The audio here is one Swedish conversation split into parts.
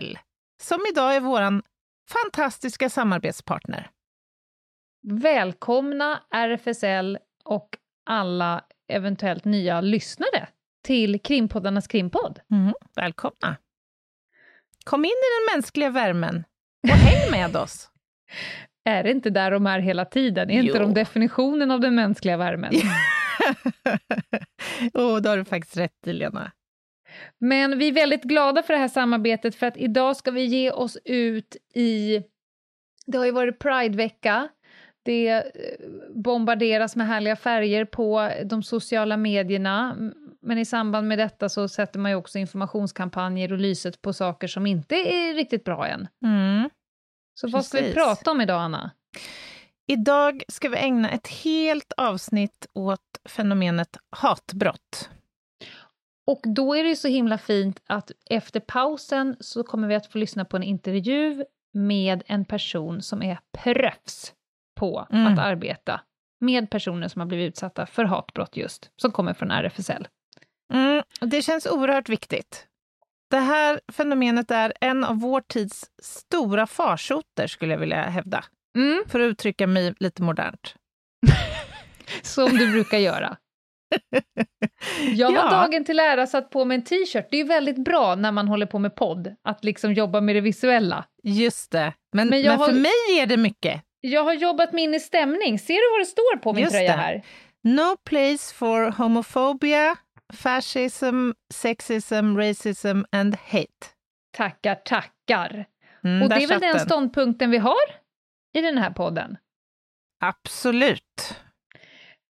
RFSL som idag är vår fantastiska samarbetspartner. Välkomna RFSL och alla eventuellt nya lyssnare till Krimpoddarnas krimpodd. Mm, välkomna! Kom in i den mänskliga värmen och häng med oss. Är det inte där de är hela tiden? Är Jo. inte de definitionen av den mänskliga värmen? oh, då har du faktiskt rätt i, Lena. Men vi är väldigt glada för det här samarbetet för att idag ska vi ge oss ut i... Det har ju varit Pridevecka. Det eh, bombarderas med härliga färger på de sociala medierna. Men i samband med detta så sätter man ju också informationskampanjer och lyset på saker som inte är riktigt bra än. Mm. Så vad ska vi Precis. prata om idag, Anna? Idag ska vi ägna ett helt avsnitt åt fenomenet hatbrott. Och då är det så himla fint att efter pausen så kommer vi att få lyssna på en intervju med en person som är proffs på Mm. att arbeta med personer som har blivit utsatta för hatbrott just, som kommer från RFSL. Mm, det känns oerhört viktigt. Det här fenomenet är en av vår tids stora farsoter, skulle jag vilja hävda. Mm, För att uttrycka mig lite modernt. som du brukar göra. Jag har Ja. dagen till ära satt på mig en t-shirt. Det är väldigt bra när man håller på med podd, att liksom jobba med det visuella. Just det. Men, Men men, har- för mig är det mycket. Jag har jobbat mig in i stämning. Ser du vad det står på min Just tröja det. här? No place for homophobia, fascism, sexism, racism and hate. Tackar, tackar. Mm, Och det är väl den. ståndpunkten vi har i den här podden. Absolut.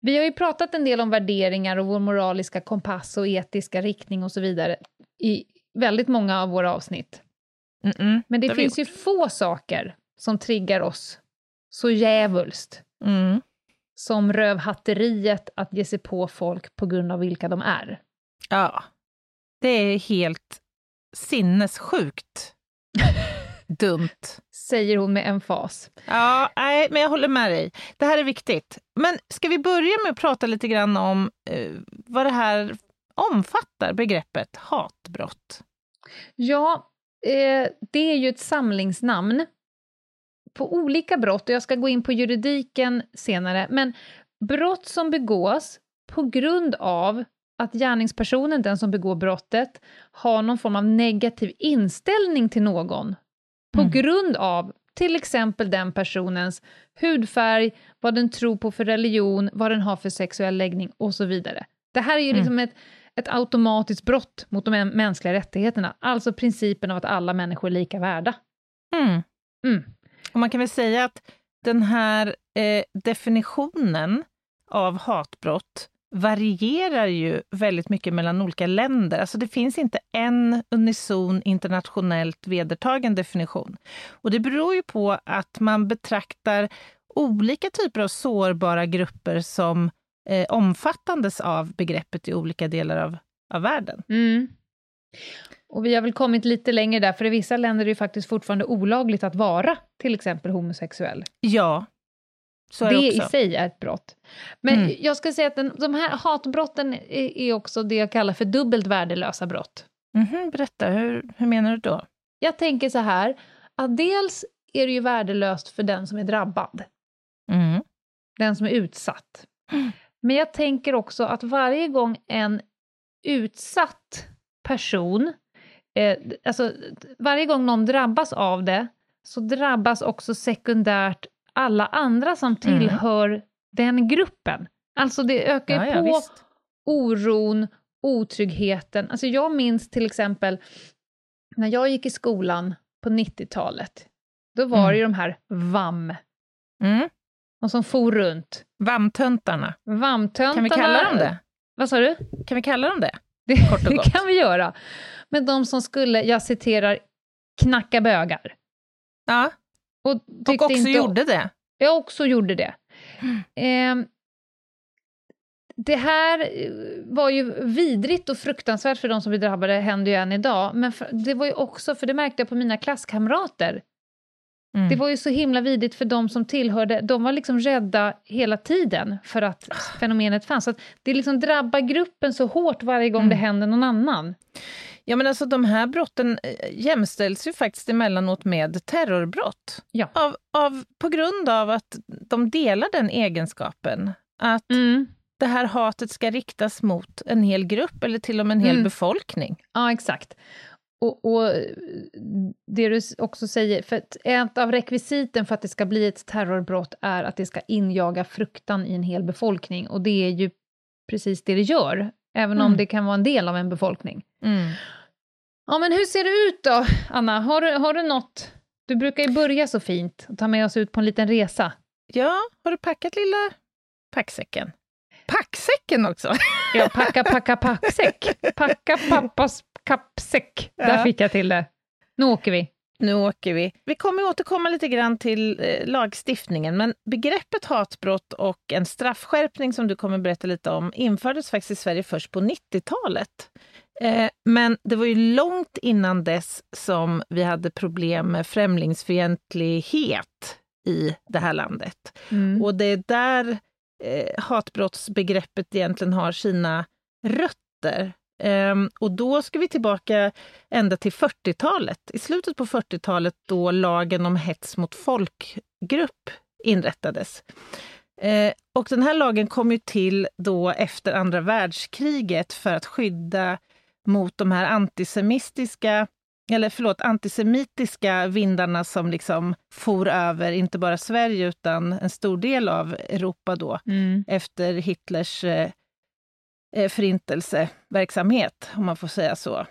Vi har ju pratat en del om värderingar och vår moraliska kompass och etiska riktning och så vidare i väldigt många av våra avsnitt. Mm-mm. Men det vi finns ju få saker som triggar oss så djävulskt Mm. som rövhatteriet att ge sig på folk på grund av vilka de är. Ja. Det är helt sinnessjukt dumt. Säger hon med emfas. Ja, nej, men jag håller med dig. Det här är viktigt. Men ska vi börja med att prata lite grann om eh, vad det här omfattar, begreppet hatbrott? Ja, eh, det är ju ett samlingsnamn på olika brott, och jag ska gå in på juridiken senare, men brott som begås på grund av att gärningspersonen, den som begår brottet, har någon form av negativ inställning till någon på Mm. grund av till exempel den personens hudfärg, vad den tror på för religion, vad den har för sexuell läggning och så vidare. Det här är ju Mm. liksom ett, ett automatiskt brott mot de mä- mänskliga rättigheterna, alltså principen av att alla människor är lika värda. Mm. Mm. Och man kan väl säga att den här eh, definitionen av hatbrott varierar ju väldigt mycket mellan olika länder. Alltså det finns inte en unison internationellt vedertagen definition. Och det beror ju på att man betraktar olika typer av sårbara grupper som eh, omfattandes av begreppet i olika delar av, av världen. Mm. Och vi har väl kommit lite längre där, för i vissa länder är det faktiskt fortfarande olagligt att vara till exempel homosexuell. Ja, så det det i sig är ett brott. Men Mm. jag ska säga att den, de här hatbrotten är, är också det jag kallar för dubbelt värdelösa brott. Mhm, berätta, hur, hur menar du då? Jag tänker så här, att dels är det ju värdelöst för den som är drabbad, Mm. den som är utsatt. Men jag tänker också att varje gång en utsatt person, eh, alltså varje gång någon drabbas av det, så drabbas också sekundärt alla andra som tillhör den gruppen. Alltså det ökar Ja, ja, på visst. oron, otryggheten. Alltså jag minns till exempel när jag gick i skolan på 90-talet, då var Mm. det ju de här VAM, Mm. de som for runt. VAM-töntarna. Kan vi kalla dem det? Vad sa du? Kan vi kalla dem det? Det, Kort och det gott. kan vi göra. Men de som skulle, jag citerar, knacka bögar. Ja, Och, och också inte, gjorde det. Jag också gjorde det. Ehm, det här eh, var ju vidrigt och fruktansvärt för de som blir drabbade, händer ju än idag. Men för, det var ju också, för det märkte jag på mina klasskamrater, Mm. det var ju så himla vidrigt för de som tillhörde, de var liksom rädda hela tiden för att fenomenet fanns. Så att det liksom drabbar gruppen så hårt varje gång Mm. det händer någon annan. Ja, men alltså de här brotten eh, jämställs ju faktiskt emellanåt med terrorbrott. Ja. Av, av, på grund av att de delar den egenskapen. Att Mm. det här hatet ska riktas mot en hel grupp eller till och med en hel Mm. befolkning. Ja, exakt. Och, och det du också säger, för ett av rekvisiten för att det ska bli ett terrorbrott är att det ska injaga fruktan i en hel befolkning, och det är ju precis det det gör, även om Mm. det kan vara en del av en befolkning. Mm. Ja, men hur ser det ut då, Anna? Har du, har du något? Du brukar ju börja så fint och ta med oss ut på en liten resa. Ja, har du packat lilla packsäcken? Packsäcken också! Ja, packa, packa, packsäck. Packa pappas kappsäck. Där Ja. fick jag till det. Nu åker vi. Nu åker vi. Vi kommer återkomma lite grann till eh, lagstiftningen, men begreppet hatbrott och en straffskärpning som du kommer berätta lite om infördes faktiskt i Sverige först på 90-talet. Eh, men det var ju långt innan dess som vi hade problem med främlingsfientlighet i det här landet. Mm. Och det är där eh, hatbrottsbegreppet egentligen har sina rötter. Ehm, och då ska vi tillbaka ända till 40-talet. I slutet på 40-talet då lagen om hets mot folkgrupp inrättades. Eh, och den här lagen kom ju till då efter andra världskriget för att skydda mot de här antisemitiska eller förlåt, antisemitiska vindarna som liksom for över inte bara Sverige utan en stor del av Europa då Mm. efter Hitlers eh, förintelseverksamhet, om man får säga så.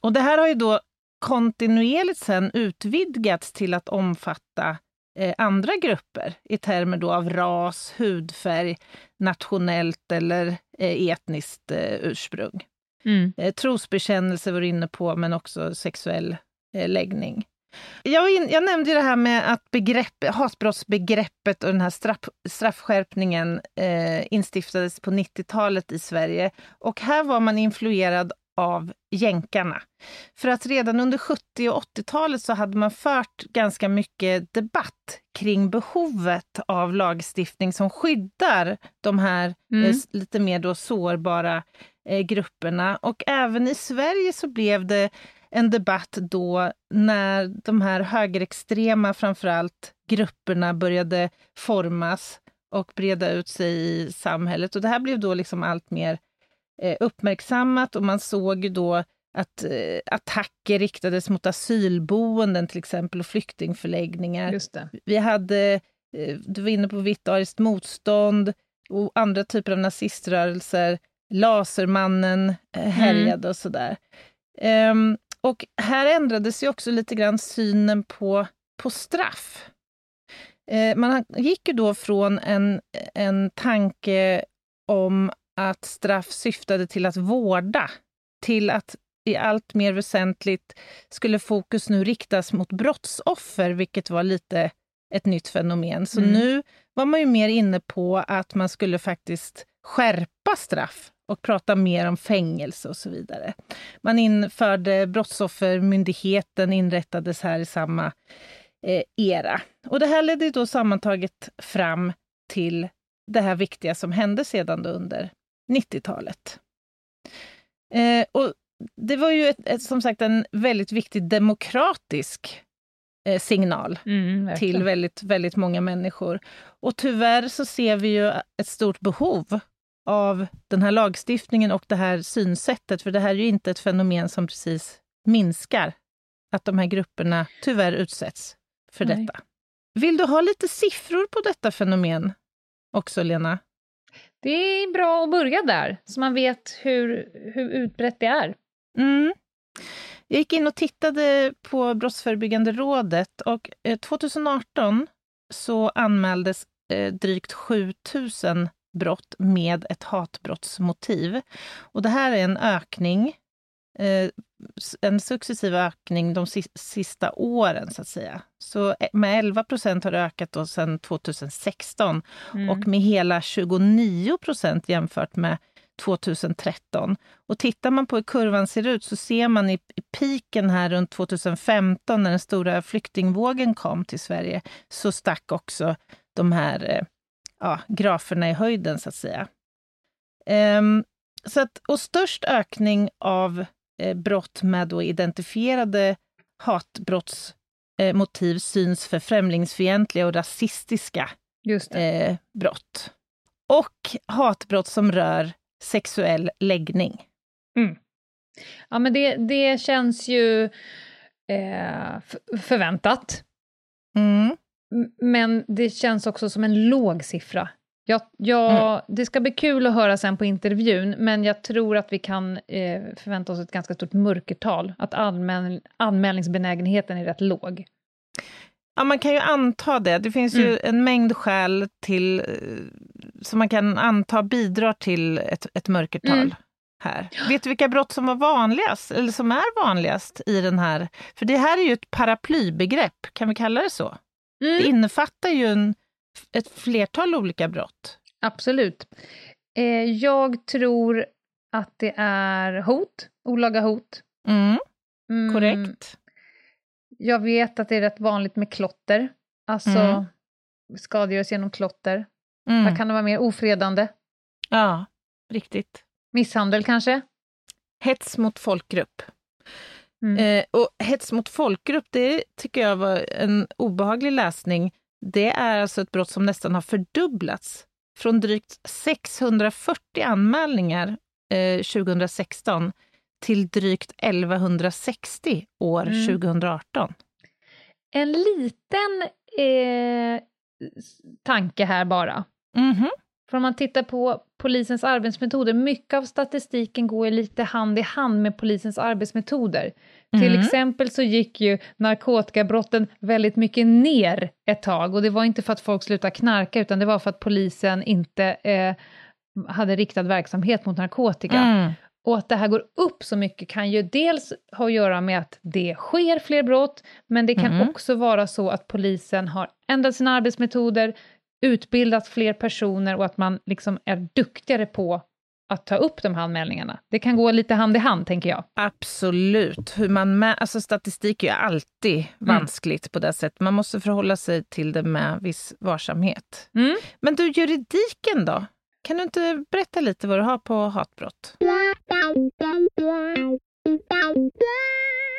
Och det här har ju då kontinuerligt sen utvidgats till att omfatta eh, andra grupper i termer då av ras, hudfärg, nationellt eller eh, etniskt eh, ursprung. Mm. Eh, trosbekännelse var du inne på, men också sexuell eh, läggning. Jag, in, jag nämnde det här med att begrepp, hatbrottsbegreppet och den här straff, straffskärpningen eh, instiftades på 90-talet i Sverige. Och här var man influerad av jänkarna. För att redan under 70 och 80-talet så hade man fört ganska mycket debatt kring behovet av lagstiftning som skyddar de här Mm. eh, lite mer då sårbara eh, grupperna. Och även i Sverige så blev det en debatt då när de här högerextrema, framförallt, grupperna började formas och breda ut sig i samhället. Och det här blev då liksom allt mer eh, uppmärksammat och man såg då att eh, attacker riktades mot asylboenden till exempel och flyktingförläggningar. Vi hade, eh, du var inne på vitt ariskt motstånd och andra typer av naziströrelser. Lasermannen eh, härjade och sådär. Ehm, och här ändrades ju också lite grann synen på, på straff. Eh, man gick ju då från en, en tanke om att straff syftade till att vårda, till att i allt mer väsentligt skulle fokus nu riktas mot brottsoffer, vilket var lite ett nytt fenomen. Så Mm. nu var man ju mer inne på att man skulle faktiskt skärpa straff och prata mer om fängelse och så vidare. Man införde Brottsoffermyndigheten, inrättades här i samma eh, era. Och det här ledde då sammantaget fram till det här viktiga som hände sedan under 90-talet. Eh, och det var ju ett, ett, som sagt en väldigt viktig demokratisk eh, signal Mm, till väldigt, väldigt många människor. Och tyvärr så ser vi ju ett stort behov av den här lagstiftningen och det här synsättet, för det här är ju inte ett fenomen som precis minskar, att de här grupperna tyvärr utsätts för Nej. detta. Vill du ha lite siffror på detta fenomen också, Lena? Det är bra att börja där, så man vet hur, hur utbrett det är. Mm. Jag gick in och tittade på Brottsförebyggande rådet och eh, 2018 så anmäldes eh, drygt 7 000 brott med ett hatbrottsmotiv. Och det här är en ökning, eh, en successiv ökning de sista åren, så att säga. Så eh, med 11 procent har det ökat då sedan 2016 mm. och med hela 29 procent jämfört med 2013. Och tittar man på hur kurvan ser ut så ser man i, i piken här runt 2015 när den stora flyktingvågen kom till Sverige, så stack också de här eh, ja, graferna i höjden så att säga. Um, så att, och störst ökning av eh, brott med då identifierade hatbrottsmotiv eh, syns för främlingsfientliga och rasistiska eh, brott. Och hatbrott som rör sexuell läggning. Mm. Ja, men det, det känns ju eh, förväntat. Mm. Men det känns också som en låg siffra. Jag, jag, mm. Det ska bli kul att höra sen på intervjun, men jag tror att vi kan eh, förvänta oss ett ganska stort mörkertal, att anmäl anmälningsbenägenheten är rätt låg. Ja, man kan ju anta det. Det finns mm. ju en mängd skäl till, eh, som man kan anta bidrar till ett, ett mörkertal. Mm. Här. Vet du vilka brott som var vanligast, eller som är vanligast i den här? För det här är ju ett paraplybegrepp, kan vi kalla det så? Mm. Det innefattar ju en, ett flertal olika brott. Absolut. Eh, jag tror att det är hot, olaga hot. Mm. Mm. Korrekt. Jag vet att det är rätt vanligt med klotter, alltså mm. skadegöras genom klotter. Mm. Vad kan det vara mer? Ofredande? Ja, riktigt. Misshandel kanske? Hets mot folkgrupp. Mm. Eh, och hets mot folkgrupp, det tycker jag var en obehaglig läsning. Det är alltså ett brott som nästan har fördubblats. Från drygt 640 anmälningar eh, 2016 till drygt 1160 år mm. 2018. En liten eh, tanke här bara. Mm -hmm. För om man tittar på polisens arbetsmetoder, mycket av statistiken går lite hand i hand med polisens arbetsmetoder. Mm. Till exempel så gick ju narkotikabrotten väldigt mycket ner ett tag och det var inte för att folk slutade knarka utan det var för att polisen inte eh, hade riktad verksamhet mot narkotika. Mm. Och att det här går upp så mycket kan ju dels ha att göra med att det sker fler brott, men det kan mm. också vara så att polisen har ändrat sina arbetsmetoder, utbildat fler personer och att man liksom är duktigare på att ta upp de här anmälningarna. Det kan gå lite hand i hand, tänker jag. Absolut. Hur man alltså statistik är ju alltid mm. vanskligt på det sättet. Man måste förhålla sig till det med viss varsamhet. Mm. Men du, juridiken då? Kan du inte berätta lite vad du har på hatbrott?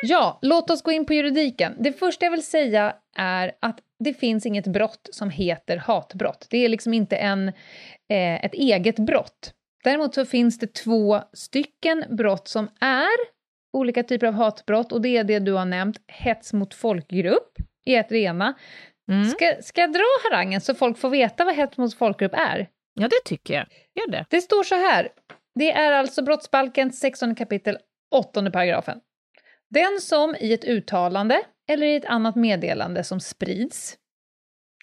Ja, låt oss gå in på juridiken. Det första jag vill säga är att det finns inget brott som heter hatbrott. Det är liksom inte en, eh, ett eget brott. Däremot så finns det två stycken brott som är olika typer av hatbrott och det är det du har nämnt, hets mot folkgrupp är ett rena. Mm. Ska, ska jag dra harangen så folk får veta vad hets mot folkgrupp är? Ja, det tycker jag. Gör det. Det står så här. Det är alltså brottsbalkens 16 kapitel 8 paragrafen. Den som i ett uttalande eller i ett annat meddelande som sprids,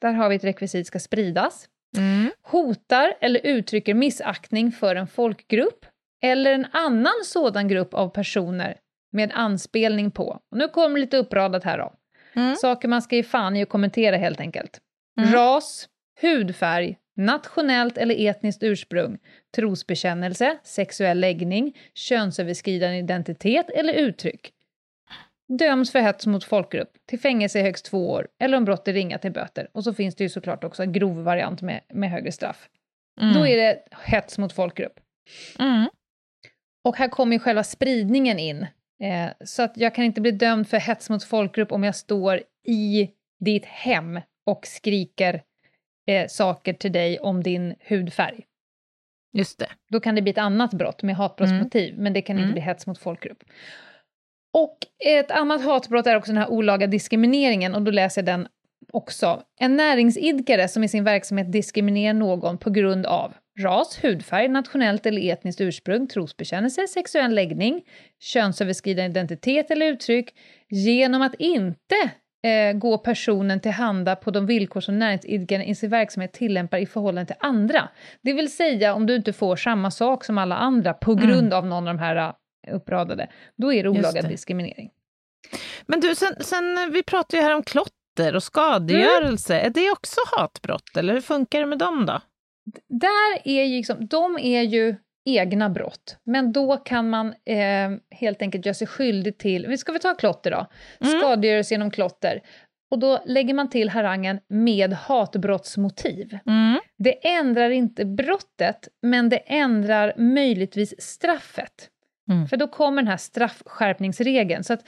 där har vi ett rekvisit ska spridas, mm. hotar eller uttrycker missaktning för en folkgrupp eller en annan sådan grupp av personer med anspelning på, och nu kommer lite uppradat här då, mm. saker man ska ge fan i att kommentera helt enkelt. Mm. Ras, hudfärg, nationellt eller etniskt ursprung, trosbekännelse, sexuell läggning, könsöverskridande identitet eller uttryck, döms för hets mot folkgrupp till fängelse i högst två år eller om brott är ringa till böter. Och så finns det ju såklart också en grov variant med, med högre straff. Mm. Då är det hets mot folkgrupp. Mm. Och här kommer ju själva spridningen in. Eh, så att jag kan inte bli dömd för hets mot folkgrupp om jag står i ditt hem och skriker eh, saker till dig om din hudfärg. Just det. Då kan det bli ett annat brott med hatbrottsmotiv, mm. men det kan inte mm. bli hets mot folkgrupp. Och ett annat hatbrott är också den här olaga diskrimineringen, och då läser jag den också. En näringsidkare som i sin verksamhet diskriminerar någon på grund av ras, hudfärg, nationellt eller etniskt ursprung, trosbekännelse, sexuell läggning, könsöverskridande identitet eller uttryck genom att inte eh, gå personen till handa på de villkor som näringsidkaren i sin verksamhet tillämpar i förhållande till andra. Det vill säga om du inte får samma sak som alla andra på Mm. grund av någon av de här eh, uppradade, då är det Just olaga det. diskriminering. Men du, sen, sen, vi pratar ju här om klotter och skadegörelse. Är det också hatbrott, eller hur funkar det med dem då? Där är ju liksom, de är ju egna brott, men då kan man eh, helt enkelt göra sig skyldig till, vi ska vi ta klotter då, Mm. skadegörelse genom klotter. Och då lägger man till harangen med hatbrottsmotiv. Mm. Det ändrar inte brottet, men det ändrar möjligtvis straffet. Mm. För då kommer den här straffskärpningsregeln. Så att,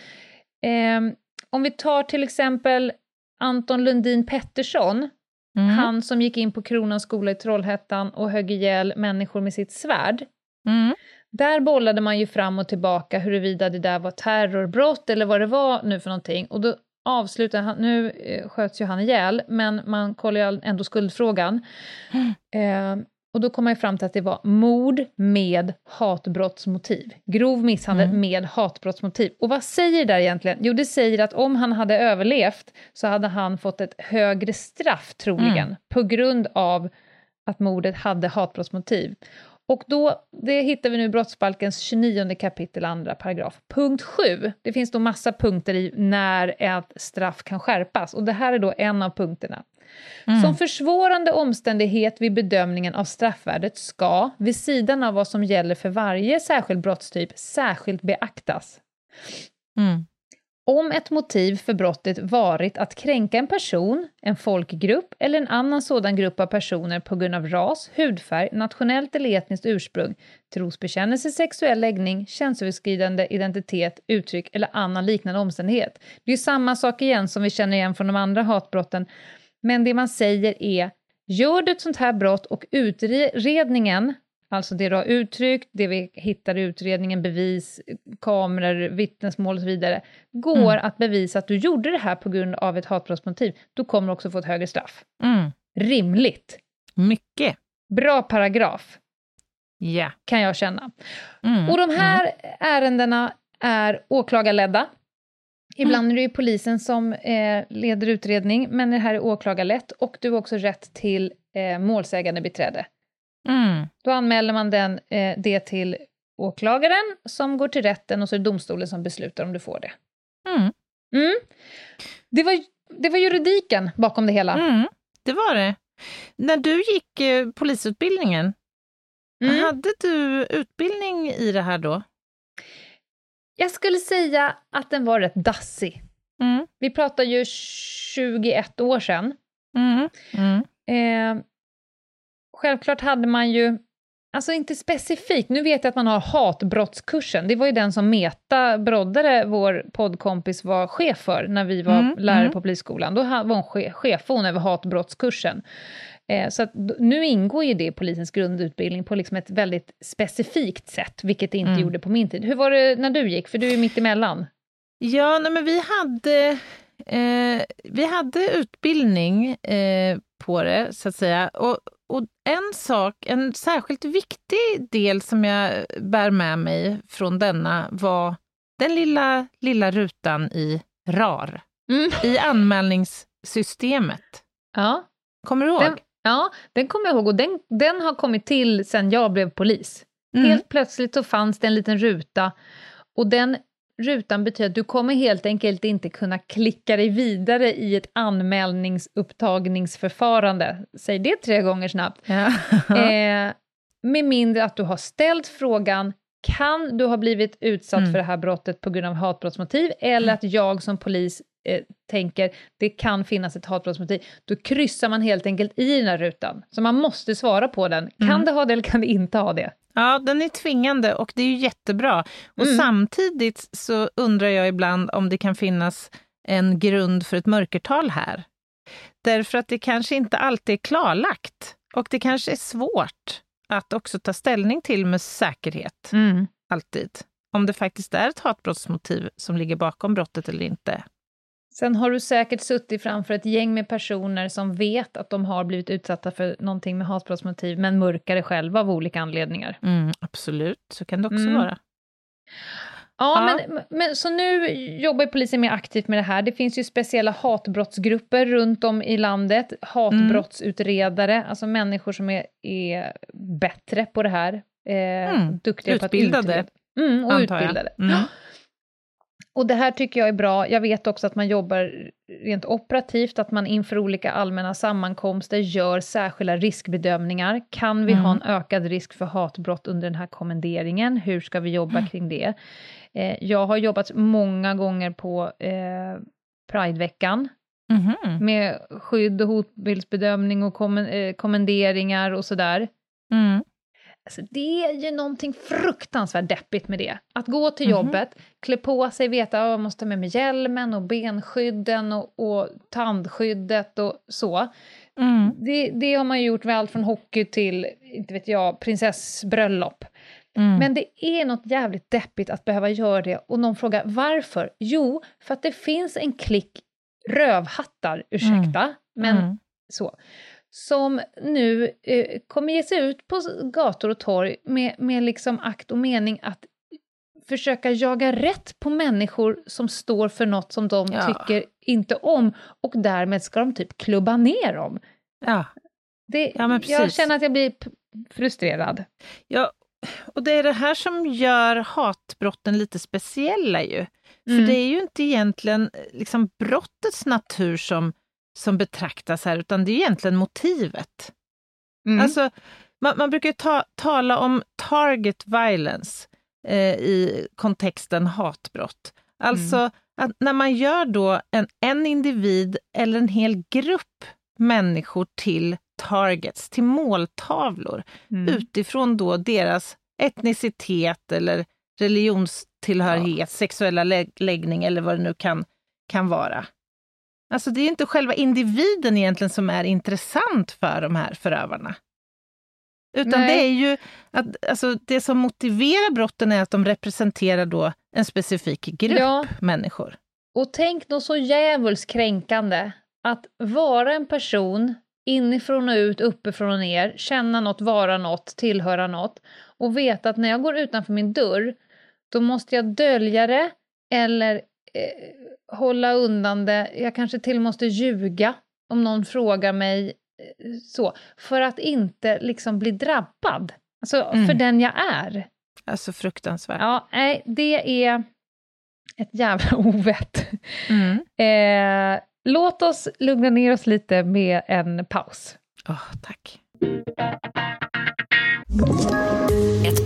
ehm, om vi tar till exempel Anton Lundin Pettersson, Mm. han som gick in på Kronans skola i Trollhättan och högg ihjäl människor med sitt svärd. Mm. Där bollade man ju fram och tillbaka huruvida det där var terrorbrott eller vad det var nu för någonting. Och då avslutar han, nu eh, sköts ju han ihjäl, men man kollar ju ändå skuldfrågan. Eh, och då kom man ju fram till att det var mord med hatbrottsmotiv. Grov misshandel Mm. med hatbrottsmotiv. Och vad säger det där egentligen? Jo, det säger att om han hade överlevt så hade han fått ett högre straff troligen, Mm. på grund av att mordet hade hatbrottsmotiv. Och då, det hittar vi nu i brottsbalkens 29 kapitel, andra paragraf. Punkt 7, det finns då massa punkter i när ett straff kan skärpas, och det här är då en av punkterna. Mm. Som försvårande omständighet vid bedömningen av straffvärdet ska, vid sidan av vad som gäller för varje särskild brottstyp, särskilt beaktas. Mm. Om ett motiv för brottet varit att kränka en person, en folkgrupp eller en annan sådan grupp av personer på grund av ras, hudfärg, nationellt eller etniskt ursprung, trosbekännelse, sexuell läggning, könsöverskridande identitet, uttryck eller annan liknande omständighet. Det är ju samma sak igen som vi känner igen från de andra hatbrotten, men det man säger är Gör du ett sånt här brott och utredningen, alltså det du har uttryckt, det vi hittar i utredningen, bevis, kameror, vittnesmål och så vidare, går att bevisa att du gjorde det här på grund av ett hatbrottsmotiv, då kommer du också få ett högre straff. Mm. Rimligt. Mycket. Bra paragraf, Ja. kan jag känna. Mm. Och de här ärendena är åklagarledda. Ibland är det ju polisen som eh, leder utredning, men det här är åklagarlett och du har också rätt till eh, målsägande beträde. Mm. Då anmäler man den, eh, det till åklagaren som går till rätten och så är det domstolen som beslutar om du får det. Mm. Mm. Det, var, det var juridiken bakom det hela. Mm. Det var det. När du gick eh, polisutbildningen, Mm. hade du utbildning i det här då? Jag skulle säga att den var rätt dassig. Mm. Vi pratar ju 21 år sedan. Mm. Mm. Eh, självklart hade man ju, alltså inte specifikt, nu vet jag att man har hatbrottskursen, det var ju den som Meta Broddare, vår poddkompis, var chef för när vi var Mm, lärare mm. på polisskolan. Då var hon che- chef hon över hatbrottskursen. Eh, så nu ingår ju det i polisens grundutbildning på liksom ett väldigt specifikt sätt, vilket det inte Mm. gjorde på min tid. Hur var det när du gick? För du är mitt emellan. Ja, nej, men vi hade, eh, vi hade utbildning eh, på det, så att säga. Och, och en sak, en särskilt viktig del som jag bär med mig från denna var den lilla, lilla rutan i RAR, Mm. i anmälningssystemet. Ja. Kommer du ihåg? Den, ja, den kommer jag ihåg och den, den har kommit till sen jag blev polis. Mm. Helt plötsligt så fanns det en liten ruta och den rutan betyder att du kommer helt enkelt inte kunna klicka dig vidare i ett anmälningsupptagningsförfarande. Säg det tre gånger snabbt. Ja. Eh, med mindre att du har ställt frågan kan du ha blivit utsatt Mm. för det här brottet på grund av hatbrottsmotiv eller att jag som polis eh, tänker det kan finnas ett hatbrottsmotiv. Då kryssar man helt enkelt i den här rutan. Så man måste svara på den. Kan Mm. det ha det eller kan det inte ha det? Ja, den är tvingande och det är ju jättebra. Och Mm. samtidigt så undrar jag ibland om det kan finnas en grund för ett mörkertal här. Därför att det kanske inte alltid är klarlagt och det kanske är svårt att också ta ställning till med säkerhet, alltid. Om det faktiskt är ett hatbrottsmotiv som ligger bakom brottet eller inte. Sen har du säkert suttit framför ett gäng med personer som vet att de har blivit utsatta för någonting med hatbrottsmotiv, men mörkar det själva av olika anledningar. Mm, absolut, så kan det också Mm. vara. Ja, ja. Men, men, så nu jobbar polisen mer aktivt med det här. Det finns ju speciella hatbrottsgrupper runt om i landet. Hatbrottsutredare, mm. alltså människor som är, är bättre på det här. Eh, mm. Duktiga utbildade, på att utreda. Mm, och utbildade. Mm. Och det här tycker jag är bra. Jag vet också att man jobbar rent operativt, att man inför olika allmänna sammankomster gör särskilda riskbedömningar. Kan vi mm. ha en ökad risk för hatbrott under den här kommenderingen? Hur ska vi jobba kring det? Eh, jag har jobbat många gånger på eh, Prideveckan, mm. med skydd och hotbildsbedömning och kom eh, kommenderingar och sådär. Alltså, det är ju någonting fruktansvärt deppigt med det. Att gå till mm -hmm. jobbet, klä på sig, veta att jag måste ta med mig hjälmen och benskydden och, och tandskyddet och så. Mm. Det, det, har man ju gjort med allt från hockey till, inte vet jag, prinsessbröllop. Mm. Men det är något jävligt deppigt att behöva göra det och någon frågar varför? Jo, för att det finns en klick rövhattar, ursäkta, mm. men mm. så som nu eh, kommer ge sig ut på gator och torg med, med liksom akt och mening att försöka jaga rätt på människor som står för något som de ja. tycker inte om och därmed ska de typ klubba ner dem. Ja. Det, ja men jag känner att jag blir frustrerad. Ja, och det är det här som gör hatbrotten lite speciella ju. För mm. det är ju inte egentligen liksom brottets natur som som betraktas här, utan det är egentligen motivet. Mm. Alltså, man, man brukar ta, tala om target violence eh, i kontexten hatbrott. Alltså mm. att när man gör då en, en individ eller en hel grupp människor till targets, till måltavlor, mm. utifrån då deras etnicitet eller religionstillhörighet, ja. sexuella lä läggning eller vad det nu kan, kan vara. Alltså det är inte själva individen egentligen som är intressant för de här förövarna. Utan Nej. det är ju att alltså, det som motiverar brotten är att de representerar då en specifik grupp ja. människor. Och tänk något så djävulskt kränkande att vara en person inifrån och ut, uppifrån och ner, känna något, vara något, tillhöra något och veta att när jag går utanför min dörr, då måste jag dölja det eller eh, hålla undan det, jag kanske till och med måste ljuga om någon frågar mig eh, så, för att inte liksom bli drabbad. Alltså mm. för den jag är. Alltså fruktansvärt. Ja, nej, det är ett jävla ovett. Mm. Eh, låt oss lugna ner oss lite med en paus. Oh, tack.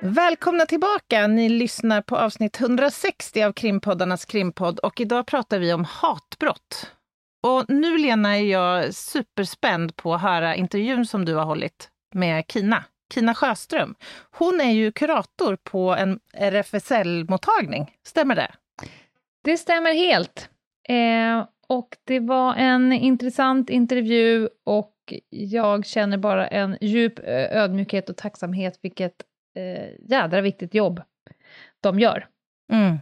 Välkomna tillbaka! Ni lyssnar på avsnitt 160 av krimpoddarnas krimpodd och idag pratar vi om hatbrott. Och nu Lena är jag superspänd på att höra intervjun som du har hållit med Kina. Kina Sjöström. Hon är ju kurator på en RFSL-mottagning, stämmer det? Det stämmer helt. Eh, och det var en intressant intervju och jag känner bara en djup ödmjukhet och tacksamhet, vilket eh, jädra viktigt jobb de gör. Mm.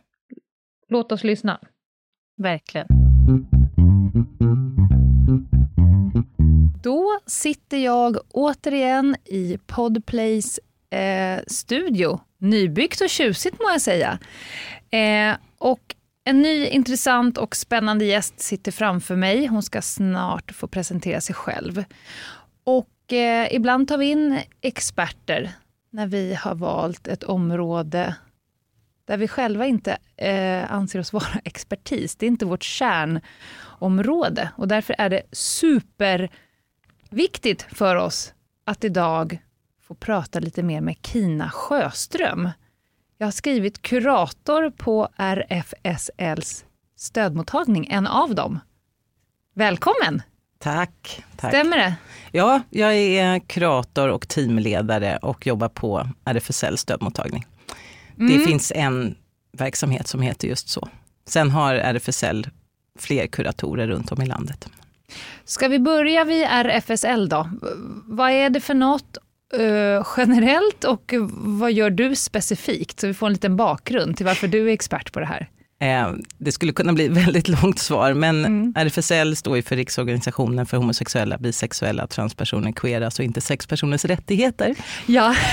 Låt oss lyssna. Verkligen. Då sitter jag återigen i Podplays eh, studio. Nybyggt och tjusigt må jag säga. Eh, och en ny intressant och spännande gäst sitter framför mig. Hon ska snart få presentera sig själv. Och eh, ibland tar vi in experter när vi har valt ett område där vi själva inte eh, anser oss vara expertis. Det är inte vårt kärnområde och därför är det superviktigt för oss att idag få prata lite mer med Kina Sjöström. Jag har skrivit kurator på RFSLs stödmottagning, en av dem. Välkommen! Tack, tack. Stämmer det? Ja, jag är kurator och teamledare och jobbar på RFSL stödmottagning. Mm. Det finns en verksamhet som heter just så. Sen har RFSL fler kuratorer runt om i landet. Ska vi börja vid RFSL då? Vad är det för något uh, generellt och vad gör du specifikt? Så vi får en liten bakgrund till varför du är expert på det här. Eh, det skulle kunna bli väldigt långt svar, men mm. RFSL står ju för Riksorganisationen för homosexuella, bisexuella, transpersoner, queera, alltså inte sexpersoners rättigheter. Ja.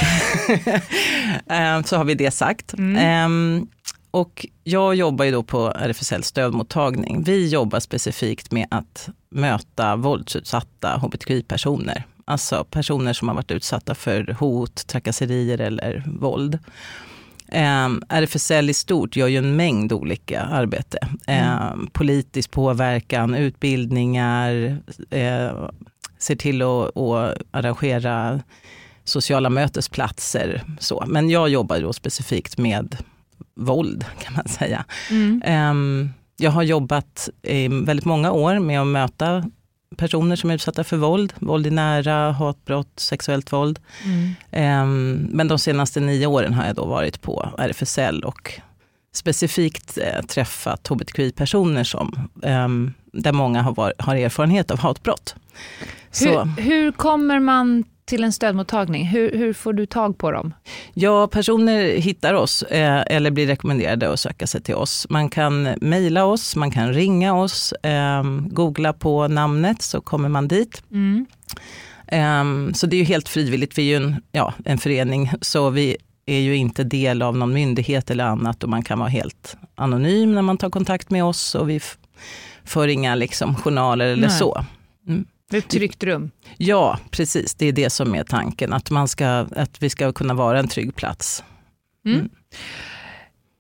Eh, så har vi det sagt. Mm. Ehm, och jag jobbar ju då på RFSL stödmottagning. Vi jobbar specifikt med att möta våldsutsatta hbtqi-personer. Alltså personer som har varit utsatta för hot, trakasserier eller våld. Eh, RFSL i stort gör ju en mängd olika arbete. Mm. Politisk påverkan, utbildningar, eh, ser till att, att arrangera sociala mötesplatser. Så. Men jag jobbar då specifikt med våld kan man säga. Mm. Eh, jag har jobbat i väldigt många år med att möta personer som är utsatta för våld, våld i nära, hatbrott, sexuellt våld. Mm. Um, men de senaste nio åren har jag då varit på RFSL och specifikt eh, träffat hbtqi-personer som, um, där många har erfarenhet av hatbrott. Hur, hur kommer man till en stödmottagning? Hur, hur, får du tag på dem? Ja, personer hittar oss eh, eller blir rekommenderade att söka sig till oss. Man kan mejla oss, man kan ringa oss, eh, googla på namnet så kommer man dit. Mm. Eh, så det är ju helt frivilligt, vi är ju en, ja, en förening så vi är ju inte del av någon myndighet eller annat och man kan vara helt anonym när man tar kontakt med oss och vi för inga liksom, journaler eller Nej. så. Mm. Ett tryggt rum. Ja, precis. Det är det som är tanken, att, man ska, att vi ska kunna vara en trygg plats. Mm. Mm.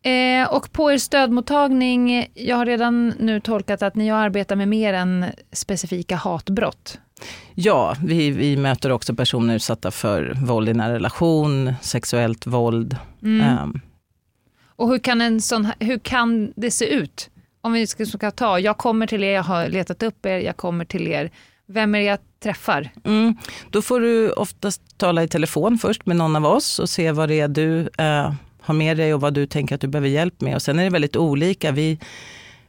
Eh, och på er stödmottagning, jag har redan nu tolkat att ni arbetar med mer än specifika hatbrott. Ja, vi, vi möter också personer utsatta för våld i nära relation, sexuellt våld. Mm. Um. Och hur kan, en sån, hur kan det se ut? Om vi ska, ska ta, jag kommer till er, jag har letat upp er, jag kommer till er. Vem är det jag träffar? Mm. Då får du oftast tala i telefon först med någon av oss och se vad det är du eh, har med dig och vad du tänker att du behöver hjälp med. Och sen är det väldigt olika. Vi,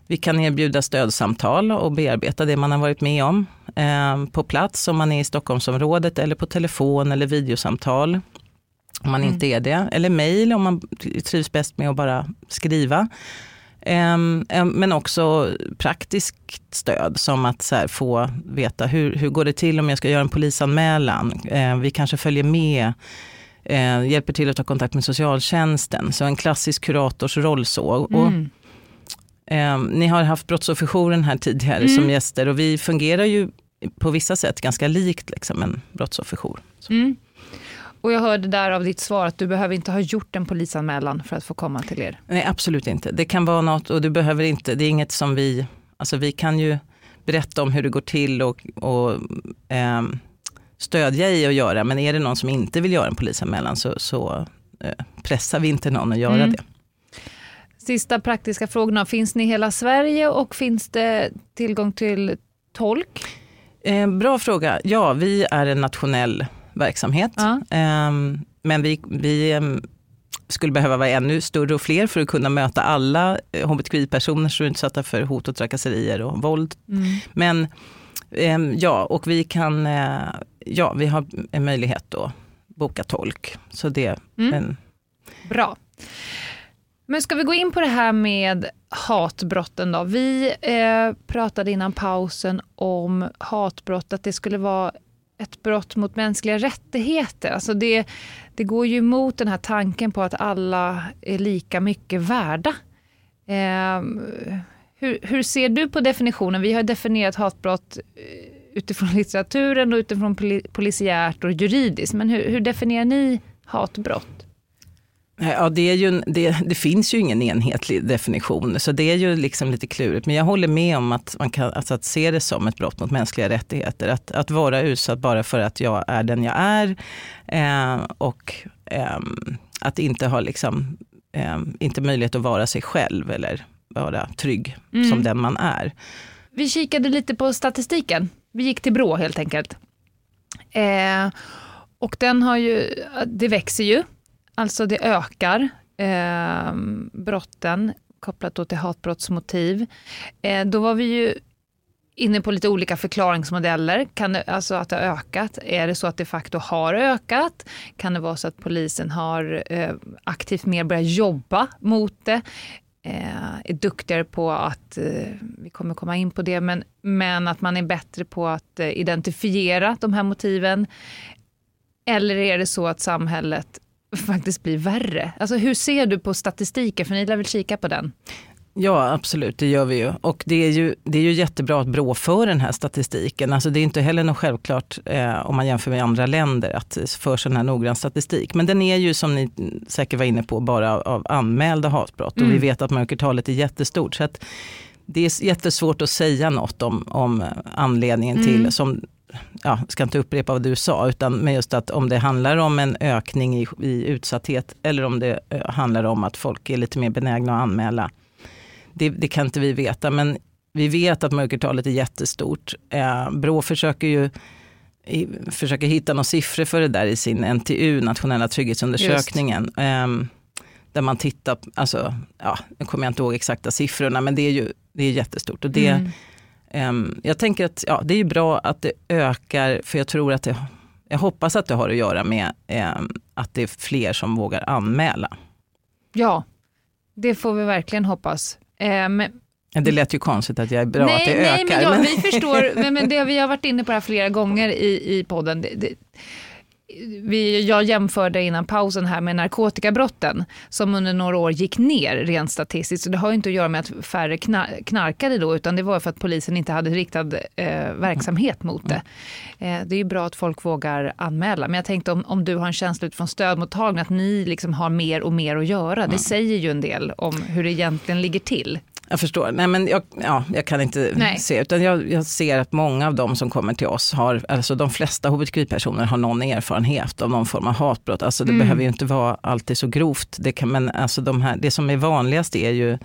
vi kan erbjuda stödsamtal och bearbeta det man har varit med om eh, på plats om man är i Stockholmsområdet eller på telefon eller videosamtal om man mm. inte är det. Eller mejl om man trivs bäst med att bara skriva. Men också praktiskt stöd som att så få veta hur, hur går det till om jag ska göra en polisanmälan. Vi kanske följer med, hjälper till att ta kontakt med socialtjänsten. Så en klassisk kuratorsroll så. Mm. Och, ni har haft Brottsofferjouren här tidigare mm. som gäster och vi fungerar ju på vissa sätt ganska likt liksom en brottsofferjour. Mm. Och jag hörde där av ditt svar att du behöver inte ha gjort en polisanmälan för att få komma till er. Nej, absolut inte. Det kan vara något och du behöver inte, det är inget som vi, alltså vi kan ju berätta om hur det går till och, och eh, stödja i att göra. Men är det någon som inte vill göra en polisanmälan så, så eh, pressar vi inte någon att göra mm. det. Sista praktiska frågorna. Finns ni i hela Sverige och finns det tillgång till tolk? Eh, bra fråga. Ja, vi är en nationell verksamhet. Ja. Um, men vi, vi um, skulle behöva vara ännu större och fler för att kunna möta alla hbtqi-personer som är utsatta för hot och trakasserier och våld. Mm. Men um, ja, och vi kan, uh, ja, vi har en möjlighet att boka tolk. Så det mm. en... Bra. Men ska vi gå in på det här med hatbrotten då? Vi eh, pratade innan pausen om hatbrott, att det skulle vara ett brott mot mänskliga rättigheter. Alltså det, det går ju emot den här tanken på att alla är lika mycket värda. Eh, hur, hur, ser du på definitionen? Vi har definierat hatbrott eh, utifrån litteraturen och utifrån polisiärt och juridiskt, men hur, hur definierar ni hatbrott? Ja, det, är ju, det, det, finns ju ingen enhetlig definition, så det är ju liksom lite klurigt. Men jag håller med om att man kan alltså att se det som ett brott mot mänskliga rättigheter. Att, att vara utsatt bara för att jag är den jag är eh, och eh, att inte ha liksom, eh, inte möjlighet att vara sig själv eller vara trygg mm. som den man är. Vi kikade lite på statistiken. Vi gick till Brå helt enkelt. Eh, och den har ju, det växer ju Alltså det ökar eh, brotten kopplat då till hatbrottsmotiv. Eh, då var vi ju inne på lite olika förklaringsmodeller. Kan det, alltså att det har ökat. Är det så att det de facto har ökat? Kan det vara så att polisen har eh, aktivt mer börjat jobba mot det? Eh, är duktigare på att, eh, vi kommer komma in på det, men, men att man är bättre på att eh, identifiera de här motiven. Eller är det så att samhället faktiskt blir värre? Alltså hur ser du på statistiken? För ni lär väl kika på den? Ja absolut, det gör vi ju. Och det är ju, det är ju jättebra att Brå för den här statistiken. Alltså det är inte heller något självklart eh, om man jämför med andra länder att för sån här noggrann statistik. Men den är ju som ni säkert var inne på bara av, anmälda hatbrott. Mm. Och vi mm. vet att mörkertalet är jättestort. Så att det är jättesvårt att säga något om, om anledningen mm. till, som ja, ska inte upprepa vad du sa, utan med just att om det handlar om en ökning i, i utsatthet eller om det handlar om att folk är lite mer benägna att anmäla. Det, det kan inte vi veta, men vi vet att mörkertalet är jättestort. Eh, Brå försöker ju i, försöker hitta några siffror för det där i sin NTU, nationella trygghetsundersökningen. Eh, där man tittar, alltså, ja, nu kommer jag inte ihåg exakta siffrorna, men det är ju det är jättestort. Och det, mm. Um, jag tänker att ja, det är bra att det ökar, för jag tror att det, jag hoppas att det har att göra med um, att det är fler som vågar anmäla. Ja, det får vi verkligen hoppas. Um, det lät ju konstigt att jag är bra nej, att det nej, ökar. Men, ja, men... Vi förstår, men, men det, vi har varit inne på det här flera gånger i, i podden. Det, det, vi, jag jämförde innan pausen här med narkotikabrotten som under några år gick ner rent statistiskt. Så det har inte att göra med att färre knarkade då utan det var för att polisen inte hade riktad eh, verksamhet mot det. Eh, det är ju bra att folk vågar anmäla. Men jag tänkte om, om du har en känsla utifrån stödmottagningen att ni liksom har mer och mer att göra. Det säger ju en del om hur det egentligen ligger till. Jag förstår. Nej, men jag, ja, jag kan inte Nej. se, utan jag, jag, ser att många av de som kommer till oss har, alltså de flesta hbtqi-personer har någon erfarenhet av någon form av hatbrott. Alltså det mm. behöver ju inte vara alltid så grovt. Det, kan, men alltså de här, det som är vanligast är ju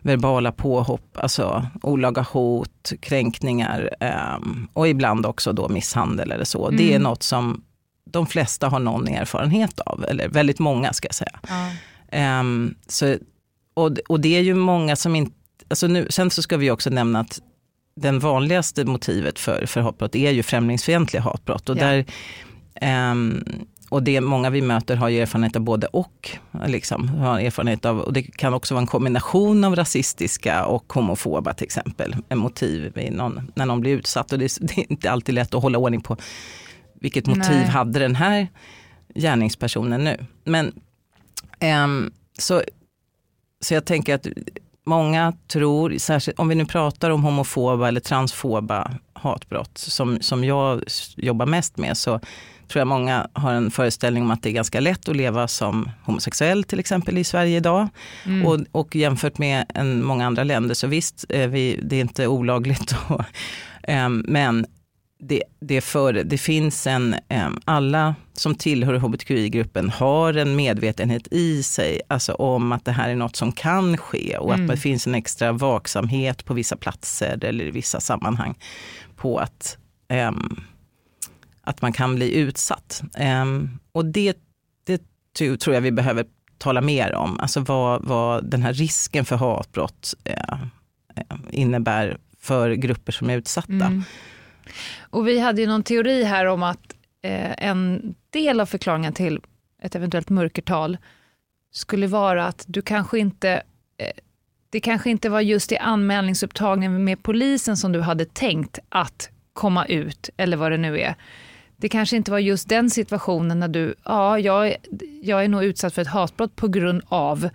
verbala påhopp, alltså olaga hot, kränkningar um, och ibland också då misshandel eller så. Mm. Det är mm. något som de flesta har någon erfarenhet av, eller väldigt många ska jag säga. Ja. Um, så, och, och det är ju många som inte alltså nu, sen så ska vi också nämna att den vanligaste motivet för, för hatbrott är ju främlingsfientliga hatbrott. Och, ja. där, um, och det många vi möter har ju erfarenhet av både och. Liksom, har erfarenhet av, och det kan också vara en kombination av rasistiska och homofoba till exempel. En motiv någon, när någon blir utsatt. Och det, det, är inte alltid lätt att hålla ordning på vilket motiv Nej. hade den här gärningspersonen nu. Men um, så, så jag tänker att många tror, särskilt om vi nu pratar om homofoba eller transfoba hatbrott som, som jag jobbar mest med, så tror jag många har en föreställning om att det är ganska lätt att leva som homosexuell till exempel i Sverige idag. Mm. Och, och jämfört med en, många andra länder så visst, vi, det är inte olagligt. Och, um, men det, det, för, det finns en, alla som tillhör hbtqi-gruppen har en medvetenhet i sig, alltså om att det här är något som kan ske och mm. att det finns en extra vaksamhet på vissa platser eller i vissa sammanhang på att, um, att man kan bli utsatt. Um, och det, det tror jag vi behöver tala mer om, alltså vad, vad den här risken för hatbrott uh, innebär för grupper som är utsatta. Mm. Och vi hade ju någon teori här om att eh, en del av förklaringen till ett eventuellt mörkertal skulle vara att du kanske inte eh, det kanske inte var just i anmälningsupptagningen med polisen som du hade tänkt att komma ut, eller vad det nu är. Det kanske inte var just den situationen när du, ja, jag, jag är nog utsatt för ett hatbrott på grund av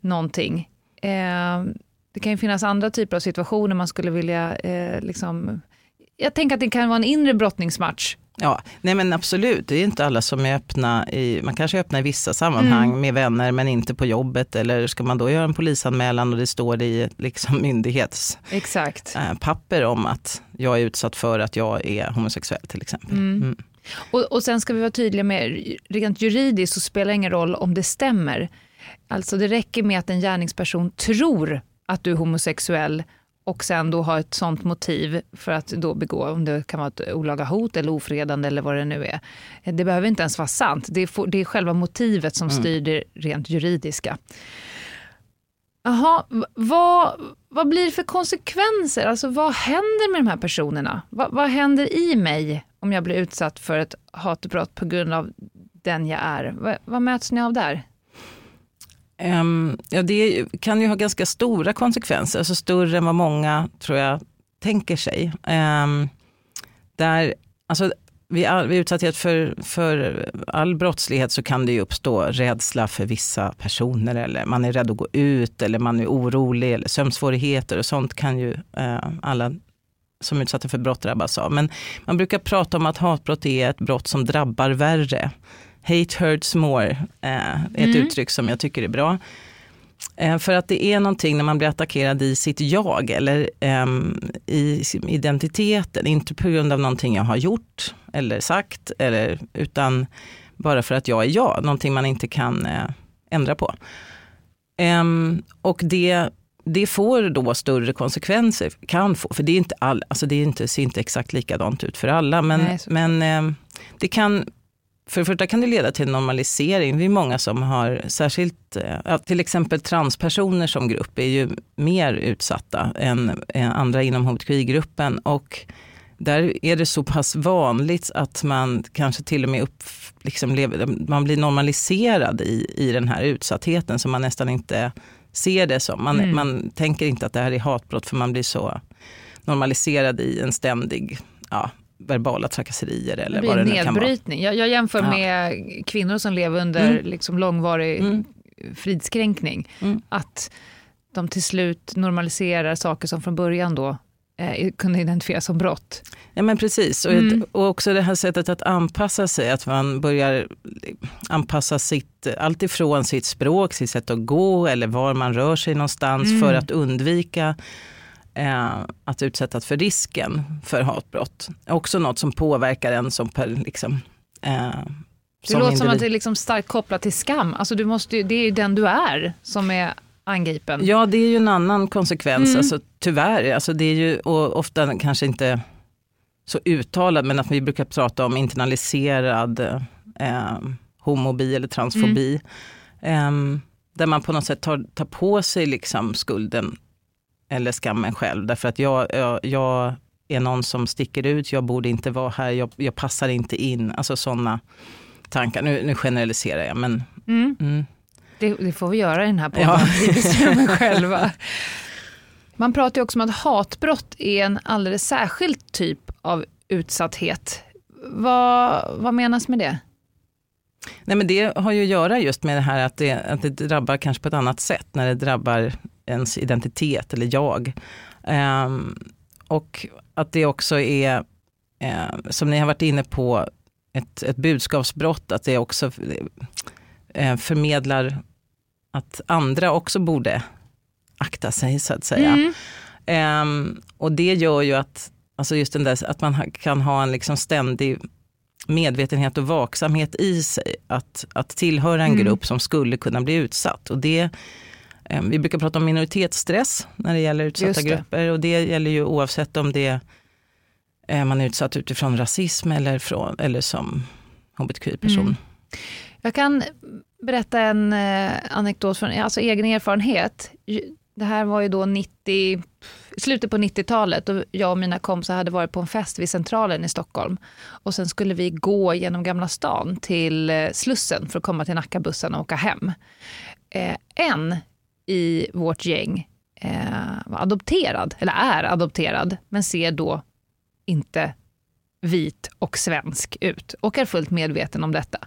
någonting. Eh, det kan ju finnas andra typer av situationer man skulle vilja eh, liksom jag tänker att det kan vara en inre brottningsmatch Ja, nej men absolut. Det är inte alla som är öppna. I, man kanske är öppna i vissa sammanhang mm. med vänner men inte på jobbet. Eller ska man då göra en polisanmälan och det står i liksom myndighetspapper äh, om att jag är utsatt för att jag är homosexuell till exempel. Mm. Mm. Och, och sen ska vi vara tydliga med, rent juridiskt så spelar det ingen roll om det stämmer. Alltså det räcker med att en gärningsperson tror att du är homosexuell och sen då ha ett sånt motiv för att då begå, om det kan vara ett olaga hot eller ofredande eller vad det nu är. Det behöver inte ens vara sant. Det är, det är själva motivet som mm. styr det rent juridiska. Jaha, vad, vad blir det för konsekvenser? Alltså vad händer med de här personerna? Vad, vad händer i mig om jag blir utsatt för ett hatbrott på grund av den jag är? Vad, vad möts ni av där? Um, ja, det kan ju ha ganska stora konsekvenser, alltså större än vad många tror jag tänker sig. Um, där, alltså, vid, all, vid utsatthet för, för all brottslighet så kan det ju uppstå rädsla för vissa personer eller man är rädd att gå ut eller man är orolig eller sömnsvårigheter och sånt kan ju uh, alla som är utsatta för brott drabbas av. Men man brukar prata om att hatbrott är ett brott som drabbar värre. Hate hurts more eh, är ett mm. uttryck som jag tycker är bra. Eh, för att det är någonting när man blir attackerad i sitt jag eller eh, i identiteten, inte på grund av någonting jag har gjort eller sagt, eller, utan bara för att jag är jag, någonting man inte kan eh, ändra på. Ehm, och det, det får då större konsekvenser, kan få, för det är inte all, alltså det är inte, ser inte exakt likadant ut för alla, men, Nej, men ehm, det kan för det första kan det leda till normalisering. Vi är många som har, särskilt ja, till exempel transpersoner som grupp är ju mer utsatta än, än andra inom hbtqi-gruppen. Och där är det så pass vanligt att man kanske till och med upp, liksom lever, man blir normaliserad i, i den här utsattheten så man nästan inte ser det som. Man, mm. man tänker inte att det här är hatbrott för man blir så normaliserad i en ständig ja, verbala trakasserier eller vad det nu kan vara. Jag, jag jämför ja. med kvinnor som lever under mm. liksom långvarig mm. fridskränkning. Mm. Att de till slut normaliserar saker som från början då eh, kunde identifieras som brott. Ja men precis, och, mm. och också det här sättet att anpassa sig, att man börjar anpassa sitt, allt ifrån sitt språk, sitt sätt att gå eller var man rör sig någonstans mm. för att undvika eh, att utsättas för risken för hatbrott. Också något som påverkar en som, per, liksom, eh, det låter individ. som att det är liksom starkt kopplat till skam. Alltså du måste, det är ju den du är som är angripen. Ja, det är ju en annan konsekvens, mm. alltså, tyvärr. Alltså, det är ju och ofta kanske inte så uttalad, men att vi brukar prata om internaliserad eh, homobi eller transfobi. Mm. Eh, där man på något sätt tar, tar på sig liksom skulden eller skammen själv. Därför att jag, jag, jag är någon som sticker ut, jag borde inte vara här, jag, jag passar inte in. Alltså sådana tankar. Nu, nu generaliserar jag men... Mm. Mm. Det, det, får vi göra i den här podden, ja. vi bestämmer själva. Man pratar ju också om att hatbrott är en alldeles särskild typ av utsatthet. Vad, vad menas med det? Nej, men det har ju att göra just med det här att det, att det drabbar kanske på ett annat sätt när det drabbar ens identitet eller jag. Um, och att det också är, uh, som ni har varit inne på, ett, ett budskapsbrott, att det också uh, förmedlar att andra också borde akta sig så att säga. Mm. Um, och det gör ju att, alltså just den där, att man kan ha en liksom ständig medvetenhet och vaksamhet i sig att, att tillhöra en mm. grupp som skulle kunna bli utsatt. Och det, eh, vi brukar prata om minoritetsstress när det gäller utsatta det. grupper och det gäller ju oavsett om det eh, man är utsatt utifrån rasism eller, från, eller som hbtqi-person. Mm. Jag kan berätta en eh, anekdot från alltså egen erfarenhet. Det här var ju då 90, slutet på 90-talet och jag och mina kompisar hade varit på en fest vid Centralen i Stockholm. Och sen skulle vi gå genom Gamla stan till eh, Slussen för att komma till Nackabussen och åka hem. Eh, en i vårt gäng eh, var adopterad, eller är adopterad, men ser då inte vit och svensk ut och är fullt medveten om detta.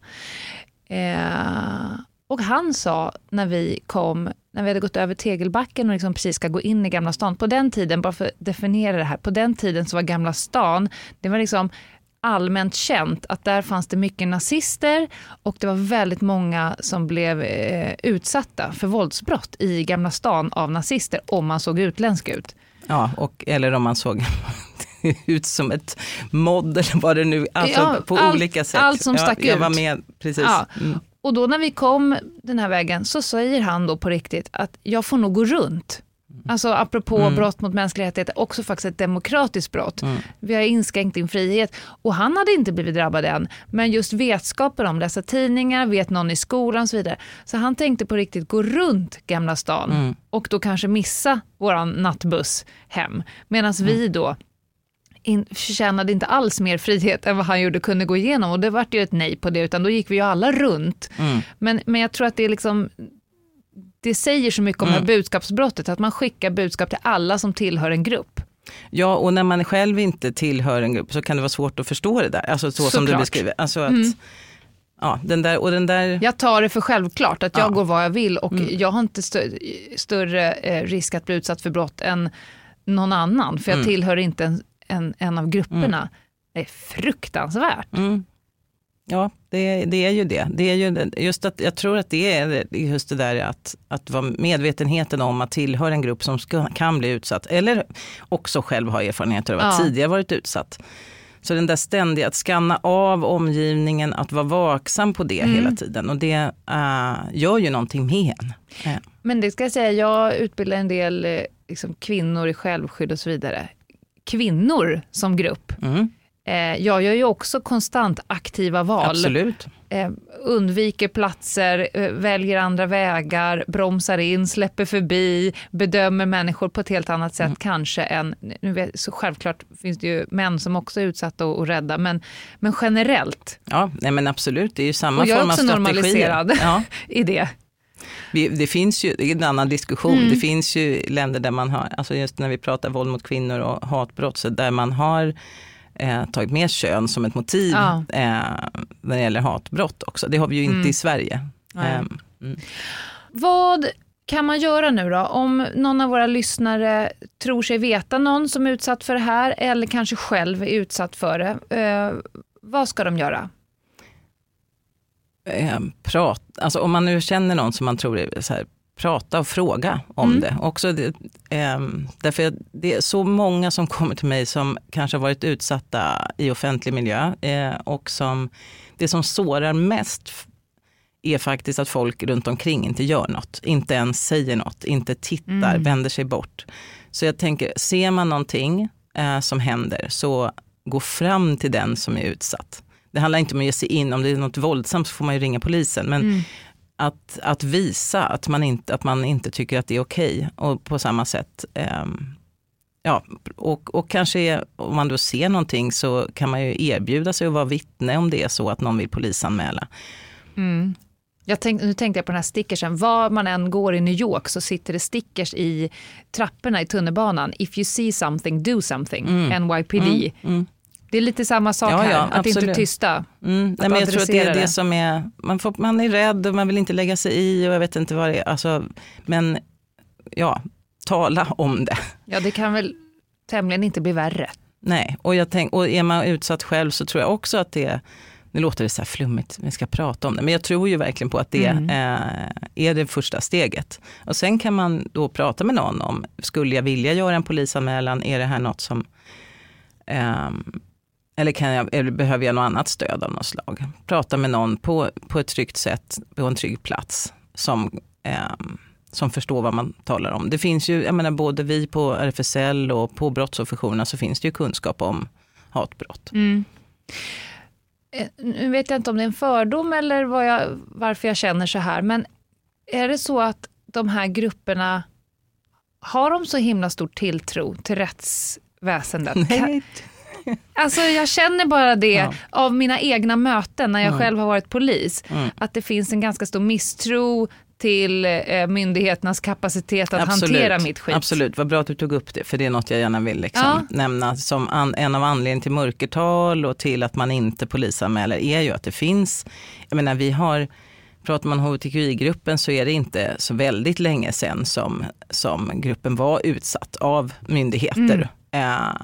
Eh, och han sa när vi kom, när vi hade gått över Tegelbacken och liksom precis ska gå in i Gamla stan, på den tiden, bara för att definiera det här, på den tiden så var Gamla stan, det var liksom allmänt känt att där fanns det mycket nazister och det var väldigt många som blev eh, utsatta för våldsbrott i Gamla stan av nazister om man såg utländsk ut. Ja, och, eller om man såg ut som ett mod eller vad det nu, alltså ja, på allt, olika sätt. Allt som stack jag, jag ut. var med, precis. Ja. Mm. Och då när vi kom den här vägen så säger han då på riktigt att jag får nog gå runt. Alltså apropå mm. brott mot mänskliga rättigheter, också faktiskt ett demokratiskt brott. Mm. Vi har inskränkt din frihet. Och han hade inte blivit drabbad än, men just vetskapen om, läsa tidningar, vet någon i skolan och så vidare. Så han tänkte på riktigt gå runt Gamla stan mm. och då kanske missa våran nattbuss hem. Medan vi mm. då in, förtjänade inte alls mer frihet än vad han gjorde kunde gå igenom. Och det vart ju ett nej på det, utan då gick vi ju alla runt. Mm. Men, men jag tror att det är liksom det säger så mycket om mm. det här budskapsbrottet, att man skickar budskap till alla som tillhör en grupp. Ja, och när man själv inte tillhör en grupp så kan det vara svårt att förstå det där, alltså så, så som klart. du beskriver. Alltså att, mm. ja, den där, och den där... Jag tar det för självklart att jag ja. går vad jag vill och mm. jag har inte stö större eh, risk att bli utsatt för brott än någon annan, för jag mm. tillhör inte en, en, en av grupperna. Mm. Det är fruktansvärt. Mm. Ja, det, det, är ju det. det är ju just att, jag tror att det är just det där att, att vara medvetenheten om att tillhöra en grupp som ska, kan bli utsatt. Eller också själv ha erfarenheter av att ja. tidigare varit utsatt. Så den där ständiga, att skanna av omgivningen, att vara vaksam på det mm. hela tiden. Och det uh, gör ju någonting med en. Uh. Men det ska jag säga, jag utbildar en del eh, liksom, kvinnor i självskydd och så vidare. Kvinnor som grupp. Mm jag gör ju också konstant aktiva val. Absolut. Eh, undviker platser, eh, väljer andra vägar, bromsar in, släpper förbi, bedömer människor på ett helt annat sätt mm. kanske än... Nu vet, så självklart finns det ju män som också är utsatta och, och rädda, men, men generellt. Ja, nej men absolut, det är ju samma form av strategi. Jag är också normaliserad ja. i det. Det finns ju, det är en annan diskussion, mm. det finns ju länder där man har, alltså just när vi pratar våld mot kvinnor och hatbrott, så där man har eh, tagit med kön som ett motiv ja. eh, när det gäller hatbrott också. Det har vi ju inte mm. i Sverige. Eh, mm. Vad kan man göra nu då? Om någon av våra lyssnare tror sig veta någon som är utsatt för det här eller kanske själv är utsatt för det. Eh, vad ska de göra? Eh, prat, alltså om man nu känner någon som man tror är så här, prata och fråga om mm. det. Också det, eh, därför det är så många som kommer till mig som kanske har varit utsatta i offentlig miljö eh, och som det som sårar mest är faktiskt att folk runt omkring inte gör något, inte ens säger något, inte tittar, mm. vänder sig bort. Så jag tänker, ser man någonting eh, som händer så gå fram till den som är utsatt. Det handlar inte om att ge sig in, om det är något våldsamt så får man ju ringa polisen. Men mm att, att visa att man, inte, att man inte tycker att det är okej. Okay. Och på samma sätt, eh, ja, och, och kanske om man då ser någonting så kan man ju erbjuda sig att vara vittne om det är så att någon vill polisanmäla. Mm. Jag tänk, nu tänkte jag på den här stickersen, var man än går i New York så sitter det stickers i trapporna i tunnelbanan. If you see something, do something. Mm. NYPD. Mm. Det är lite samma sak ja, här, ja, att absolut. inte tysta. Mm. Nej, men jag tror att det är det, som är, man, får, man är rädd och man vill inte lägga sig i och jag vet inte vad det är. Alltså, men ja, tala om det. Ja, det kan väl tämligen inte bli värre. Nej, och, jag tänk, och är man utsatt själv så tror jag också att det nu låter det så här flummigt, vi ska prata om det, men jag tror ju verkligen på att det mm. eh, är det första steget. Och sen kan man då prata med någon om, skulle jag vilja göra en polisanmälan, är det här något som eh, eller, kan jag, eller behöver jag något annat stöd av något slag? Prata med någon på, på ett tryggt sätt, på en trygg plats som, eh, som förstår vad man talar om. Det finns ju, jag menar både vi på RFSL och på brottsofferjourerna så finns det ju kunskap om hatbrott. Mm. Eh, nu vet jag inte om det är en fördom eller vad jag, varför jag känner så här, men är det så att de här grupperna, har de så himla stor tilltro till rättsväsendet? Nej. Alltså jag känner bara det ja. av mina egna möten när jag mm. själv har varit polis. Mm. Att det finns en ganska stor misstro till eh, myndigheternas kapacitet att Absolut. hantera mitt skit. Absolut, vad bra att du tog upp det, för det är något jag gärna vill liksom ja. nämna som an, en av anledningarna till mörkertal och till att man inte polisanmäler är ju att det finns, jag menar vi har Pratar man hbtqi-gruppen så är det inte så väldigt länge sedan som, som gruppen var utsatt av myndigheter. Mm. Eh,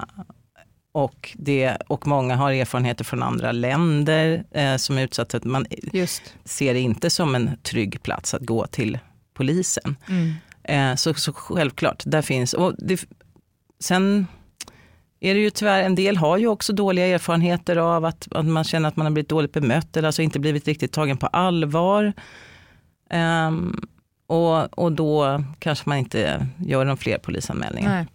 och, det, och många har erfarenheter från andra länder eh, som är utsatta. Man Just. ser det inte som en trygg plats att gå till polisen. Mm. Eh, så, så självklart, där finns... Och det, sen är det ju tyvärr, en del har ju också dåliga erfarenheter av att, att man känner att man har blivit dåligt bemött eller alltså inte blivit riktigt tagen på allvar. Um, och, och då kanske man inte gör någon fler polisanmälningar. Nej.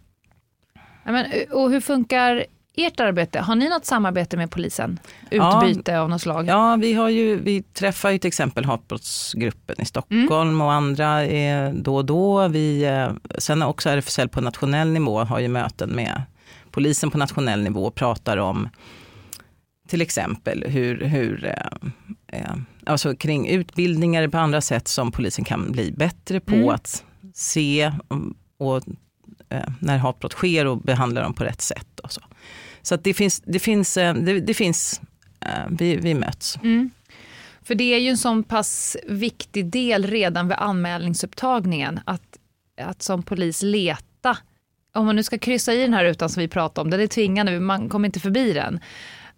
Men, och hur funkar ert arbete? Har ni något samarbete med polisen? Utbyte ja, av något slag? Ja, vi, har ju, vi träffar ju till exempel hatbrottsgruppen i Stockholm mm. och andra då och då. Vi, eh, sen också RFSL på nationell nivå har ju möten med polisen på nationell nivå och pratar om till exempel hur, hur eh, eh, alltså kring utbildningar på andra sätt som polisen kan bli bättre på mm. att se och, när hatbrott sker och behandla dem på rätt sätt. Och så så det finns, det finns, eh, det, det finns eh, vi, vi möts. Mm. För det är ju en sån pass viktig del redan vid anmälningsupptagningen att, att som polis leta om man nu ska kryssa i den här rutan som vi pratade om, den är tvingande, man kommer inte förbi den.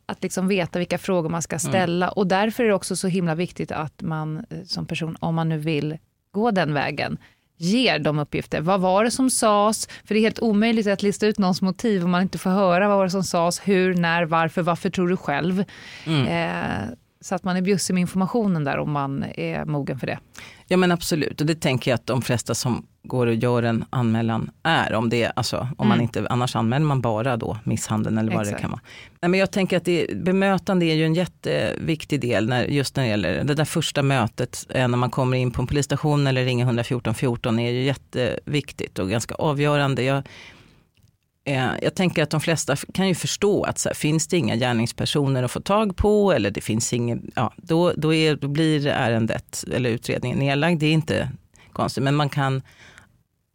Att liksom veta vilka frågor man ska mm. ställa mm. och därför är det också så himla viktigt att man eh, som person, om man nu vill gå den vägen, ger de uppgifter. Vad var det som sades? För det är helt omöjligt att lista ut någons motiv om man inte får höra vad var det som sades, hur, när, varför, varför tror du själv? Mm. Eh, så att man är bjussig med informationen där om man är mogen för det. Ja men absolut, och det tänker jag att de flesta som går och gör en anmälan är. Om det, alltså, om mm. man inte, annars anmäler man bara då misshandeln eller vad Exakt. det kan vara. Nej, men jag tänker att det, bemötande är ju en jätteviktig del när, just när det gäller det där första mötet när man kommer in på en polisstation eller ringer 114 14 är ju jätteviktigt och ganska avgörande. Jag, Eh, jag tänker att de flesta kan ju förstå att så här, finns det inga gärningspersoner att få tag på eller det finns ingen, ja, då, då, är, då blir ärendet eller utredningen nedlagd. Det är inte konstigt, men man kan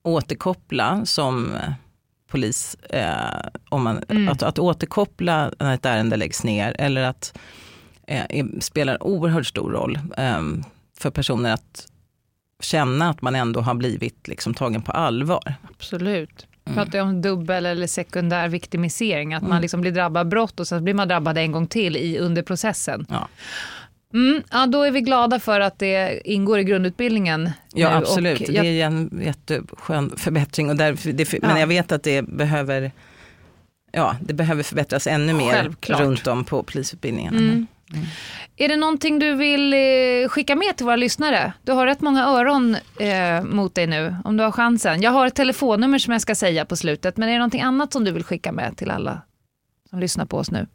återkoppla som eh, polis, eh, om man, mm. att, att återkoppla när ett ärende läggs ner eller att eh, spelar oerhört stor roll eh, för personer att känna att man ändå har blivit liksom, tagen på allvar. Absolut. Mm. pratar jag om dubbel eller sekundär viktimisering, att mm. man liksom blir drabbad brott och sen blir man drabbad en gång till i, under processen. Ja. Mm, ja, då är vi glada för att det ingår i grundutbildningen. Ja, nu. absolut. Och jag... Det är en jätteskön förbättring. Och där, det, men jag vet att det behöver, ja, det behöver förbättras ännu mer Självklart. runt om på polisutbildningen. Mm. Mm. Är det någonting du vill eh, skicka med till våra lyssnare? Du har rätt många öron eh, mot dig nu, om du har chansen. Jag har ett telefonnummer som jag ska säga på slutet, men är det någonting annat som du vill skicka med till alla som lyssnar på oss nu?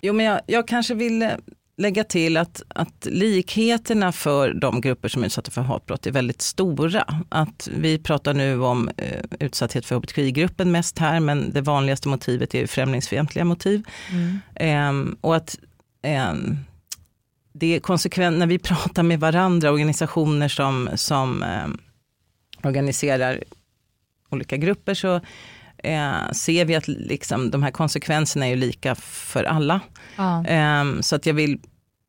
Jo, men jag, jag kanske vill eh, lägga till att, att likheterna för de grupper som är utsatta för hatbrott är väldigt stora. Att vi pratar nu om eh, utsatthet för hbtqi-gruppen mest här, men det vanligaste motivet är främlingsfientliga motiv. Mm. Eh, och att eh, det är konsekvent, när vi pratar med varandra, organisationer som, som eh, organiserar olika grupper, så eh, ser vi att liksom, de här konsekvenserna är lika för alla. Ja. Eh, så att jag vill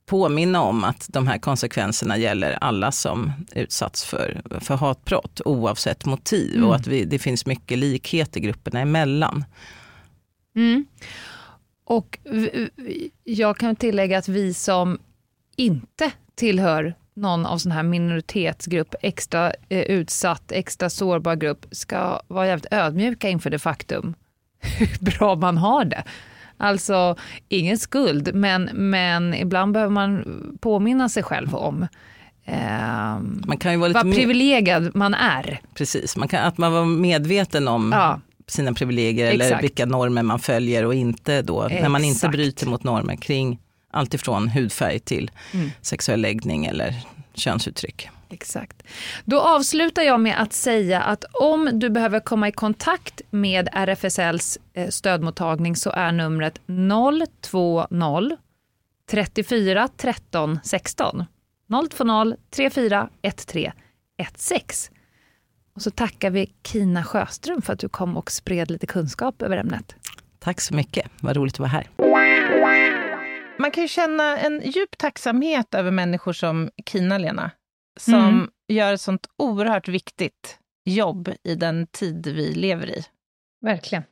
påminna om att de här konsekvenserna gäller alla som utsatts för, för hatbrott, oavsett motiv. Mm. Och att vi, det finns mycket likheter grupperna emellan. Mm. Och jag kan tillägga att vi som inte tillhör någon av sån här minoritetsgrupp, extra eh, utsatt, extra sårbar grupp, ska vara jävligt ödmjuka inför det faktum hur bra man har det. Alltså, ingen skuld, men, men ibland behöver man påminna sig själv om eh, man kan ju vara lite vad privilegierad man är. Precis, man kan, att man var medveten om ja. sina privilegier Exakt. eller vilka normer man följer och inte då, Exakt. när man inte bryter mot normer kring alltifrån hudfärg till mm. sexuell läggning eller könsuttryck. Exakt. Då avslutar jag med att säga att om du behöver komma i kontakt med RFSLs eh, stödmottagning så är numret 020 34 13 16. 020 34 13 16. Och så tackar vi Kina Sjöström för att du kom och spred lite kunskap över ämnet. Tack så mycket, vad roligt att vara här. Man kan ju känna en djup tacksamhet över människor som Kina-Lena, som mm. gör ett sånt oerhört viktigt jobb i den tid vi lever i. Verkligen.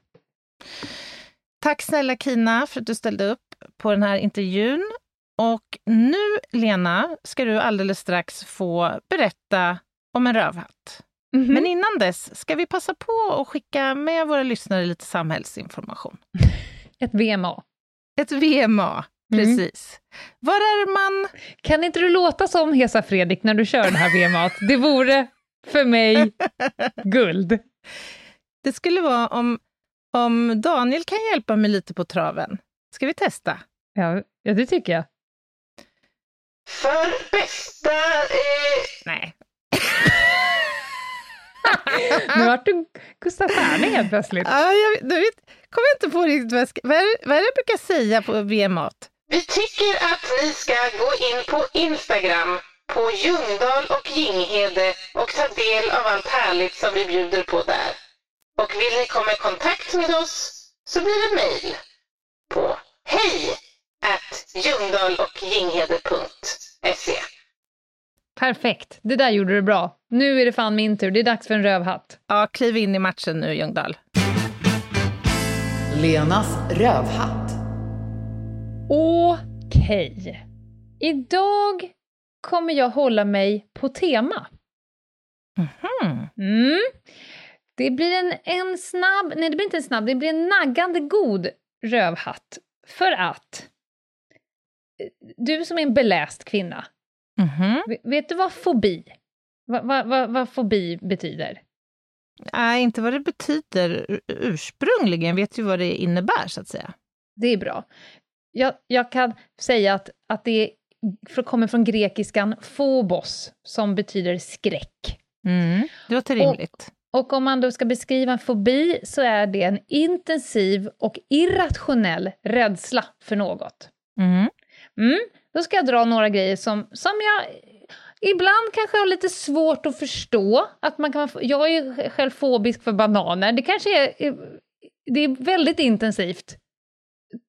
Tack snälla Kina för att du ställde upp på den här intervjun. Och nu, Lena, ska du alldeles strax få berätta om en rövhatt. Mm -hmm. Men innan dess ska vi passa på att skicka med våra lyssnare lite samhällsinformation. Ett VMA. Ett VMA. Precis. Mm. Var är man... Kan inte du låta som Hesa Fredrik när du kör det här VMA? Det vore för mig guld. Det skulle vara om, om Daniel kan hjälpa mig lite på traven. Ska vi testa? Ja, ja det tycker jag. För bästa... Eh... Nej. nu vart du Gustaf Stjärning helt plötsligt. Ja, jag, du vet, kommer inte på riktigt vad, jag ska, vad, är, vad är det jag brukar säga på VMAT? Vi tycker att ni ska gå in på Instagram på Ljungdahl och Ginghede och ta del av allt härligt som vi bjuder på där. Och vill ni komma i kontakt med oss så blir det mejl på hej ljungdahl och ginghede.se. Perfekt, det där gjorde du bra. Nu är det fan min tur, det är dags för en rövhatt. Ja, kliv in i matchen nu Ljungdahl. Lenas rövhatt. Okej. Okay. Idag kommer jag hålla mig på tema. Mm. Mm. Det blir en, en snabb, nej det blir inte en snabb, det blir en naggande god rövhatt. För att du som är en beläst kvinna, mm vet du vad fobi, vad, vad, vad, vad fobi betyder? Nej, inte vad det betyder ursprungligen, vet ju vad det innebär så att säga. Det är bra. Jag, jag kan säga att, att det kommer från grekiskan phobos, som betyder skräck. Mm, det låter rimligt. Och, och om man då ska beskriva en fobi så är det en intensiv och irrationell rädsla för något. Mm. Mm, då ska jag dra några grejer som, som jag ibland kanske har lite svårt att förstå. Att man kan, jag är ju själv fobisk för bananer. Det kanske är, det är väldigt intensivt.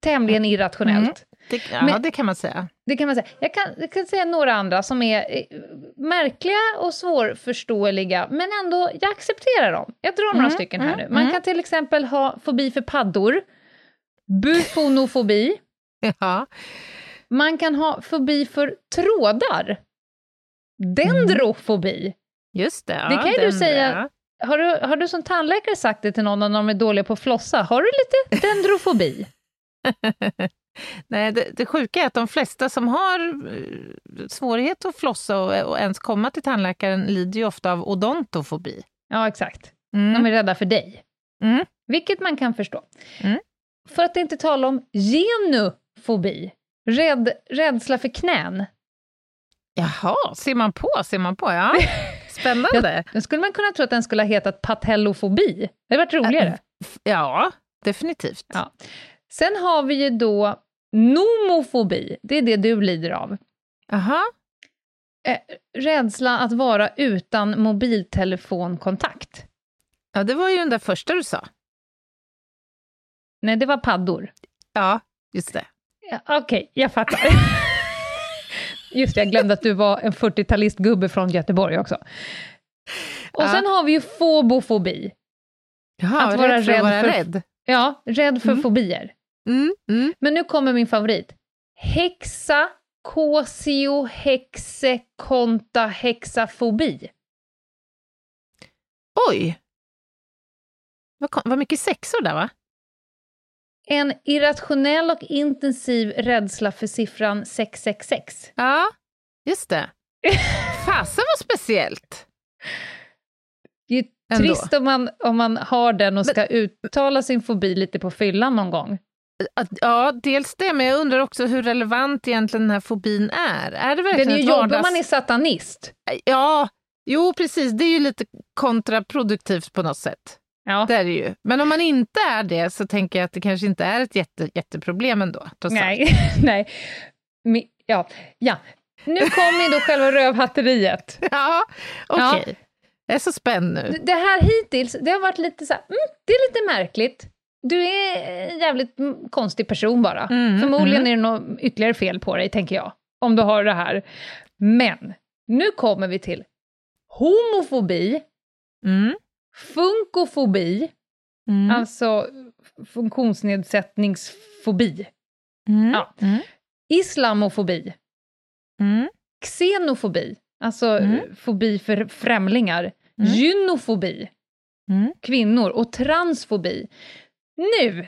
Tämligen mm. irrationellt. Mm. Det, ja, Men, det kan man säga. Det kan man säga. Jag kan, jag kan säga några andra som är eh, märkliga och svårförståeliga, men ändå, jag accepterar dem. Jag drar mm, några stycken här mm, nu. Man mm. kan till exempel ha fobi för paddor, bufonofobi, ja. Man kan ha fobi för trådar. Dendrofobi. Mm. Just det. Ja, det kan ju du säga. Har du, har du som tandläkare sagt det till någon när de är dåliga på att flossa? Har du lite dendrofobi? Nej, det, det sjuka är att de flesta som har eh, svårighet att flossa och, och ens komma till tandläkaren lider ju ofta av odontofobi. Ja, exakt. Mm. De är rädda för dig. Mm. Vilket man kan förstå. Mm. För att inte tala om genufobi. Rädd, rädsla för knän. Jaha, ser man på, ser man på, ja. Spännande. Då skulle man kunna tro att den skulle ha hetat patellofobi. Det hade varit roligare. Ja, definitivt. Ja. Sen har vi ju då nomofobi, det är det du lider av. Aha. Eh, rädsla att vara utan mobiltelefonkontakt. Ja, det var ju den där första du sa. Nej, det var paddor. Ja, just det. Ja, Okej, okay, jag fattar. Just det, jag glömde att du var en 40-talistgubbe från Göteborg också. Och ja. sen har vi ju fobofobi. Jaha, att vara rädd för att vara rädd? Ja, rädd för mm. fobier. Mm, mm. Men nu kommer min favorit. Hexa, kosio, hexe, konta, hexafobi. Oj! Vad, vad mycket sexor där, va? En irrationell och intensiv rädsla för siffran 666. Ja, just det. Fasen vad speciellt! Ju trist om man, om man har den och ska men, uttala sin fobi lite på fyllan någon gång. Ja, dels det, men jag undrar också hur relevant egentligen den här fobin är. Är det verkligen Den är ju jobbig vardags... om man är satanist. Ja, jo precis, det är ju lite kontraproduktivt på något sätt. Ja. Det är det ju. Men om man inte är det så tänker jag att det kanske inte är ett jätte, jätteproblem ändå. Nej, nej. Ja. ja, nu kommer då själva rövhatteriet. Ja, okej. Okay. Ja. Jag är så spänd nu. Det här hittills, det har varit lite så här, mm, det är lite märkligt. Du är en jävligt konstig person bara. Mm, Förmodligen mm. är det något ytterligare fel på dig, tänker jag. Om du har det här. Men, nu kommer vi till homofobi. Mm. Funkofobi, mm. alltså funktionsnedsättningsfobi. Mm. Ja. Mm. Islamofobi. Mm. Xenofobi, alltså Mm. fobi för främlingar. Mm. Gynofobi, Mm. kvinnor. Och transfobi. Nu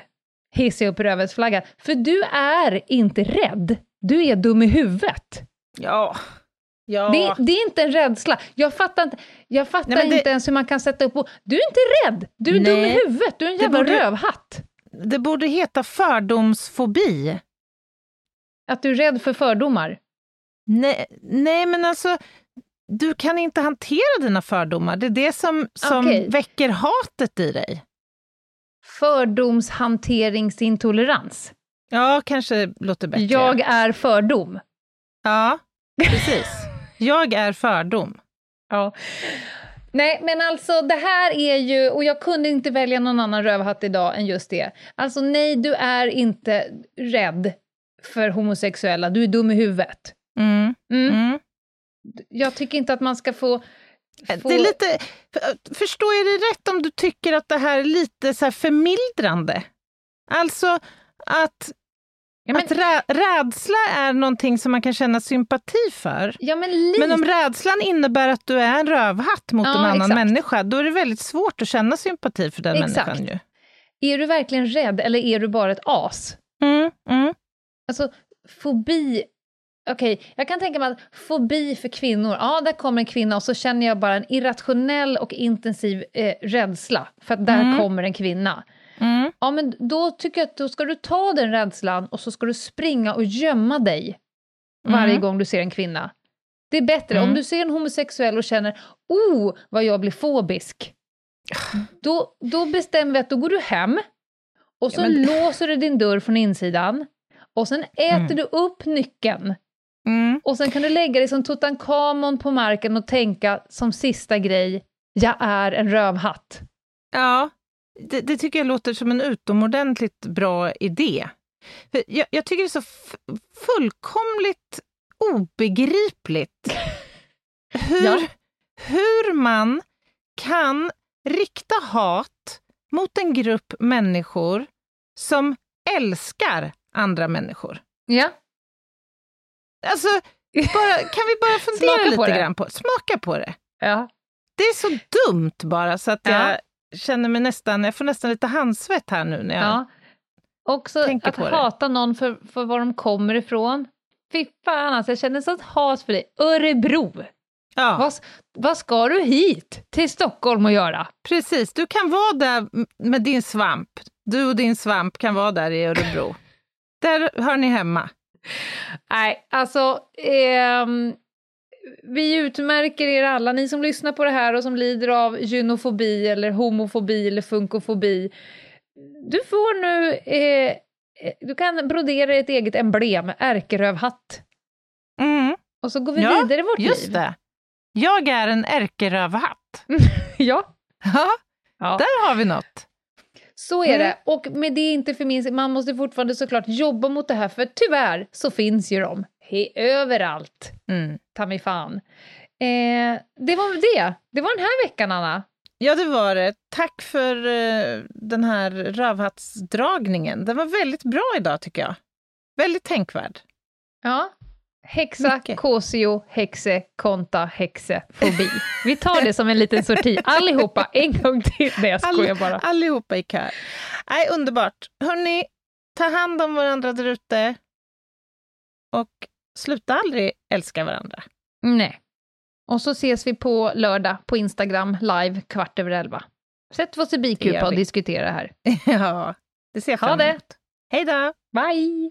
hissar jag upp rövetsflaggan, för du är inte rädd. Du är dum i huvudet. Ja. Ja. Det, det är inte en rädsla. Jag fattar inte, jag fattar Nej, det- inte ens hur man kan sätta upp... och- Du är inte rädd! Du är dum i Nej. huvudet, du är en jävla borde- rövhatt. det borde heta fördomsfobi. Att du är rädd för fördomar. Nej, nej, men alltså, du kan inte hantera dina fördomar. Det är det som, som Okej. väcker hatet i dig. Fördomshanteringsintolerans. Ja, kanske låter bättre. Jag är fördom. Ja, precis. Jag är fördom. Ja. Nej, men alltså det här är ju, och jag kunde inte välja någon annan rövhatt idag än just det. Alltså nej, du är inte rädd för homosexuella, du är dum i huvudet. Mm. Mm. Mm. Jag tycker inte att man ska få... få... Det är lite, för- förstår jag det rätt om du tycker att det här är lite så här förmildrande? Alltså att, ja, men, att rä, rädsla är någonting som man kan känna sympati för. ja, men lite... Men om rädslan innebär att du är en rövhatt mot Ja, en annan exakt. människa, då är det väldigt svårt att känna sympati för den Exakt. människan ju. Är du verkligen rädd eller är du bara ett as? Mm, mm, Alltså, fobi... Okej, jag kan tänka mig att fobi för kvinnor, ja, där kommer en kvinna och så känner jag bara en irrationell och intensiv eh, rädsla, för att där Mm. kommer en kvinna. mm. Ja, men då tycker jag att då ska du ta den rädslan och så ska du springa och gömma dig varje Mm. gång du ser en kvinna. Det är bättre. Mm. Om du ser en homosexuell och känner oh, vad jag blir fobisk, då, då bestämmer vi att då går du hem och så Ja, men- låser du din dörr från insidan och sen äter Mm. du upp nyckeln Mm. och sen kan du lägga dig som Tutankhamon på marken och tänka som sista grej, jag är en rövhatt. Ja, det, det tycker jag låter som en utomordentligt bra idé. För jag, jag tycker det är så fullkomligt obegripligt hur, Ja. hur man kan rikta hat mot en grupp människor som älskar andra människor. Ja, Alltså, bara, kan vi bara fundera lite det. grann på Smaka på det. ja. Det är så dumt bara så att Ja. jag känner mig nästan, jag får nästan lite handsvett här nu när jag... Ja. Också tänker att på det. hata någon för, för var de kommer ifrån. Fy fan alltså, jag känner sånt hat för dig. Örebro! Ja, Vad, vad ska du hit till Stockholm och göra? precis. Du kan vara där med din svamp. Du och din svamp kan vara där i Örebro. där hör ni hemma. Nej, alltså... ehm, vi utmärker er alla, ni som lyssnar på det här och som lider av gynofobi eller homofobi eller funkofobi. Du får nu... Eh, eh, du kan brodera ett eget emblem, ärkerövhatt. Mm, Och så går vi Ja, vidare i vårt just liv. det. Jag är en ärkerövhatt. Ja, Ja, ja. där har vi något. Så är Mm. det. Och med det inte för minst, man måste fortfarande såklart jobba mot det här, för tyvärr så finns ju de he, överallt. Mm. Ta mig fan. Eh, det var det. Det var den här veckan, Anna. Ja, det var det. Tack för eh, den här rövhattsdragningen. Den var väldigt bra idag, tycker jag. Väldigt tänkvärd. Ja. Häxa, Mycket. kosio, häxe, konta, häxe, fobi. Vi tar det som en liten sorti, allihopa, en gång till. Nej, jag skojar All- bara. Allihopa i kör. Nej, underbart. Hörni, ta hand om varandra där ute. Och sluta aldrig älska varandra. Nej. Och så ses vi på lördag på Instagram, live, kvart över elva. Sätt oss i Det bikupa och diskutera här. ja, det ser jag Ha fram det. emot. Hej då! Bye!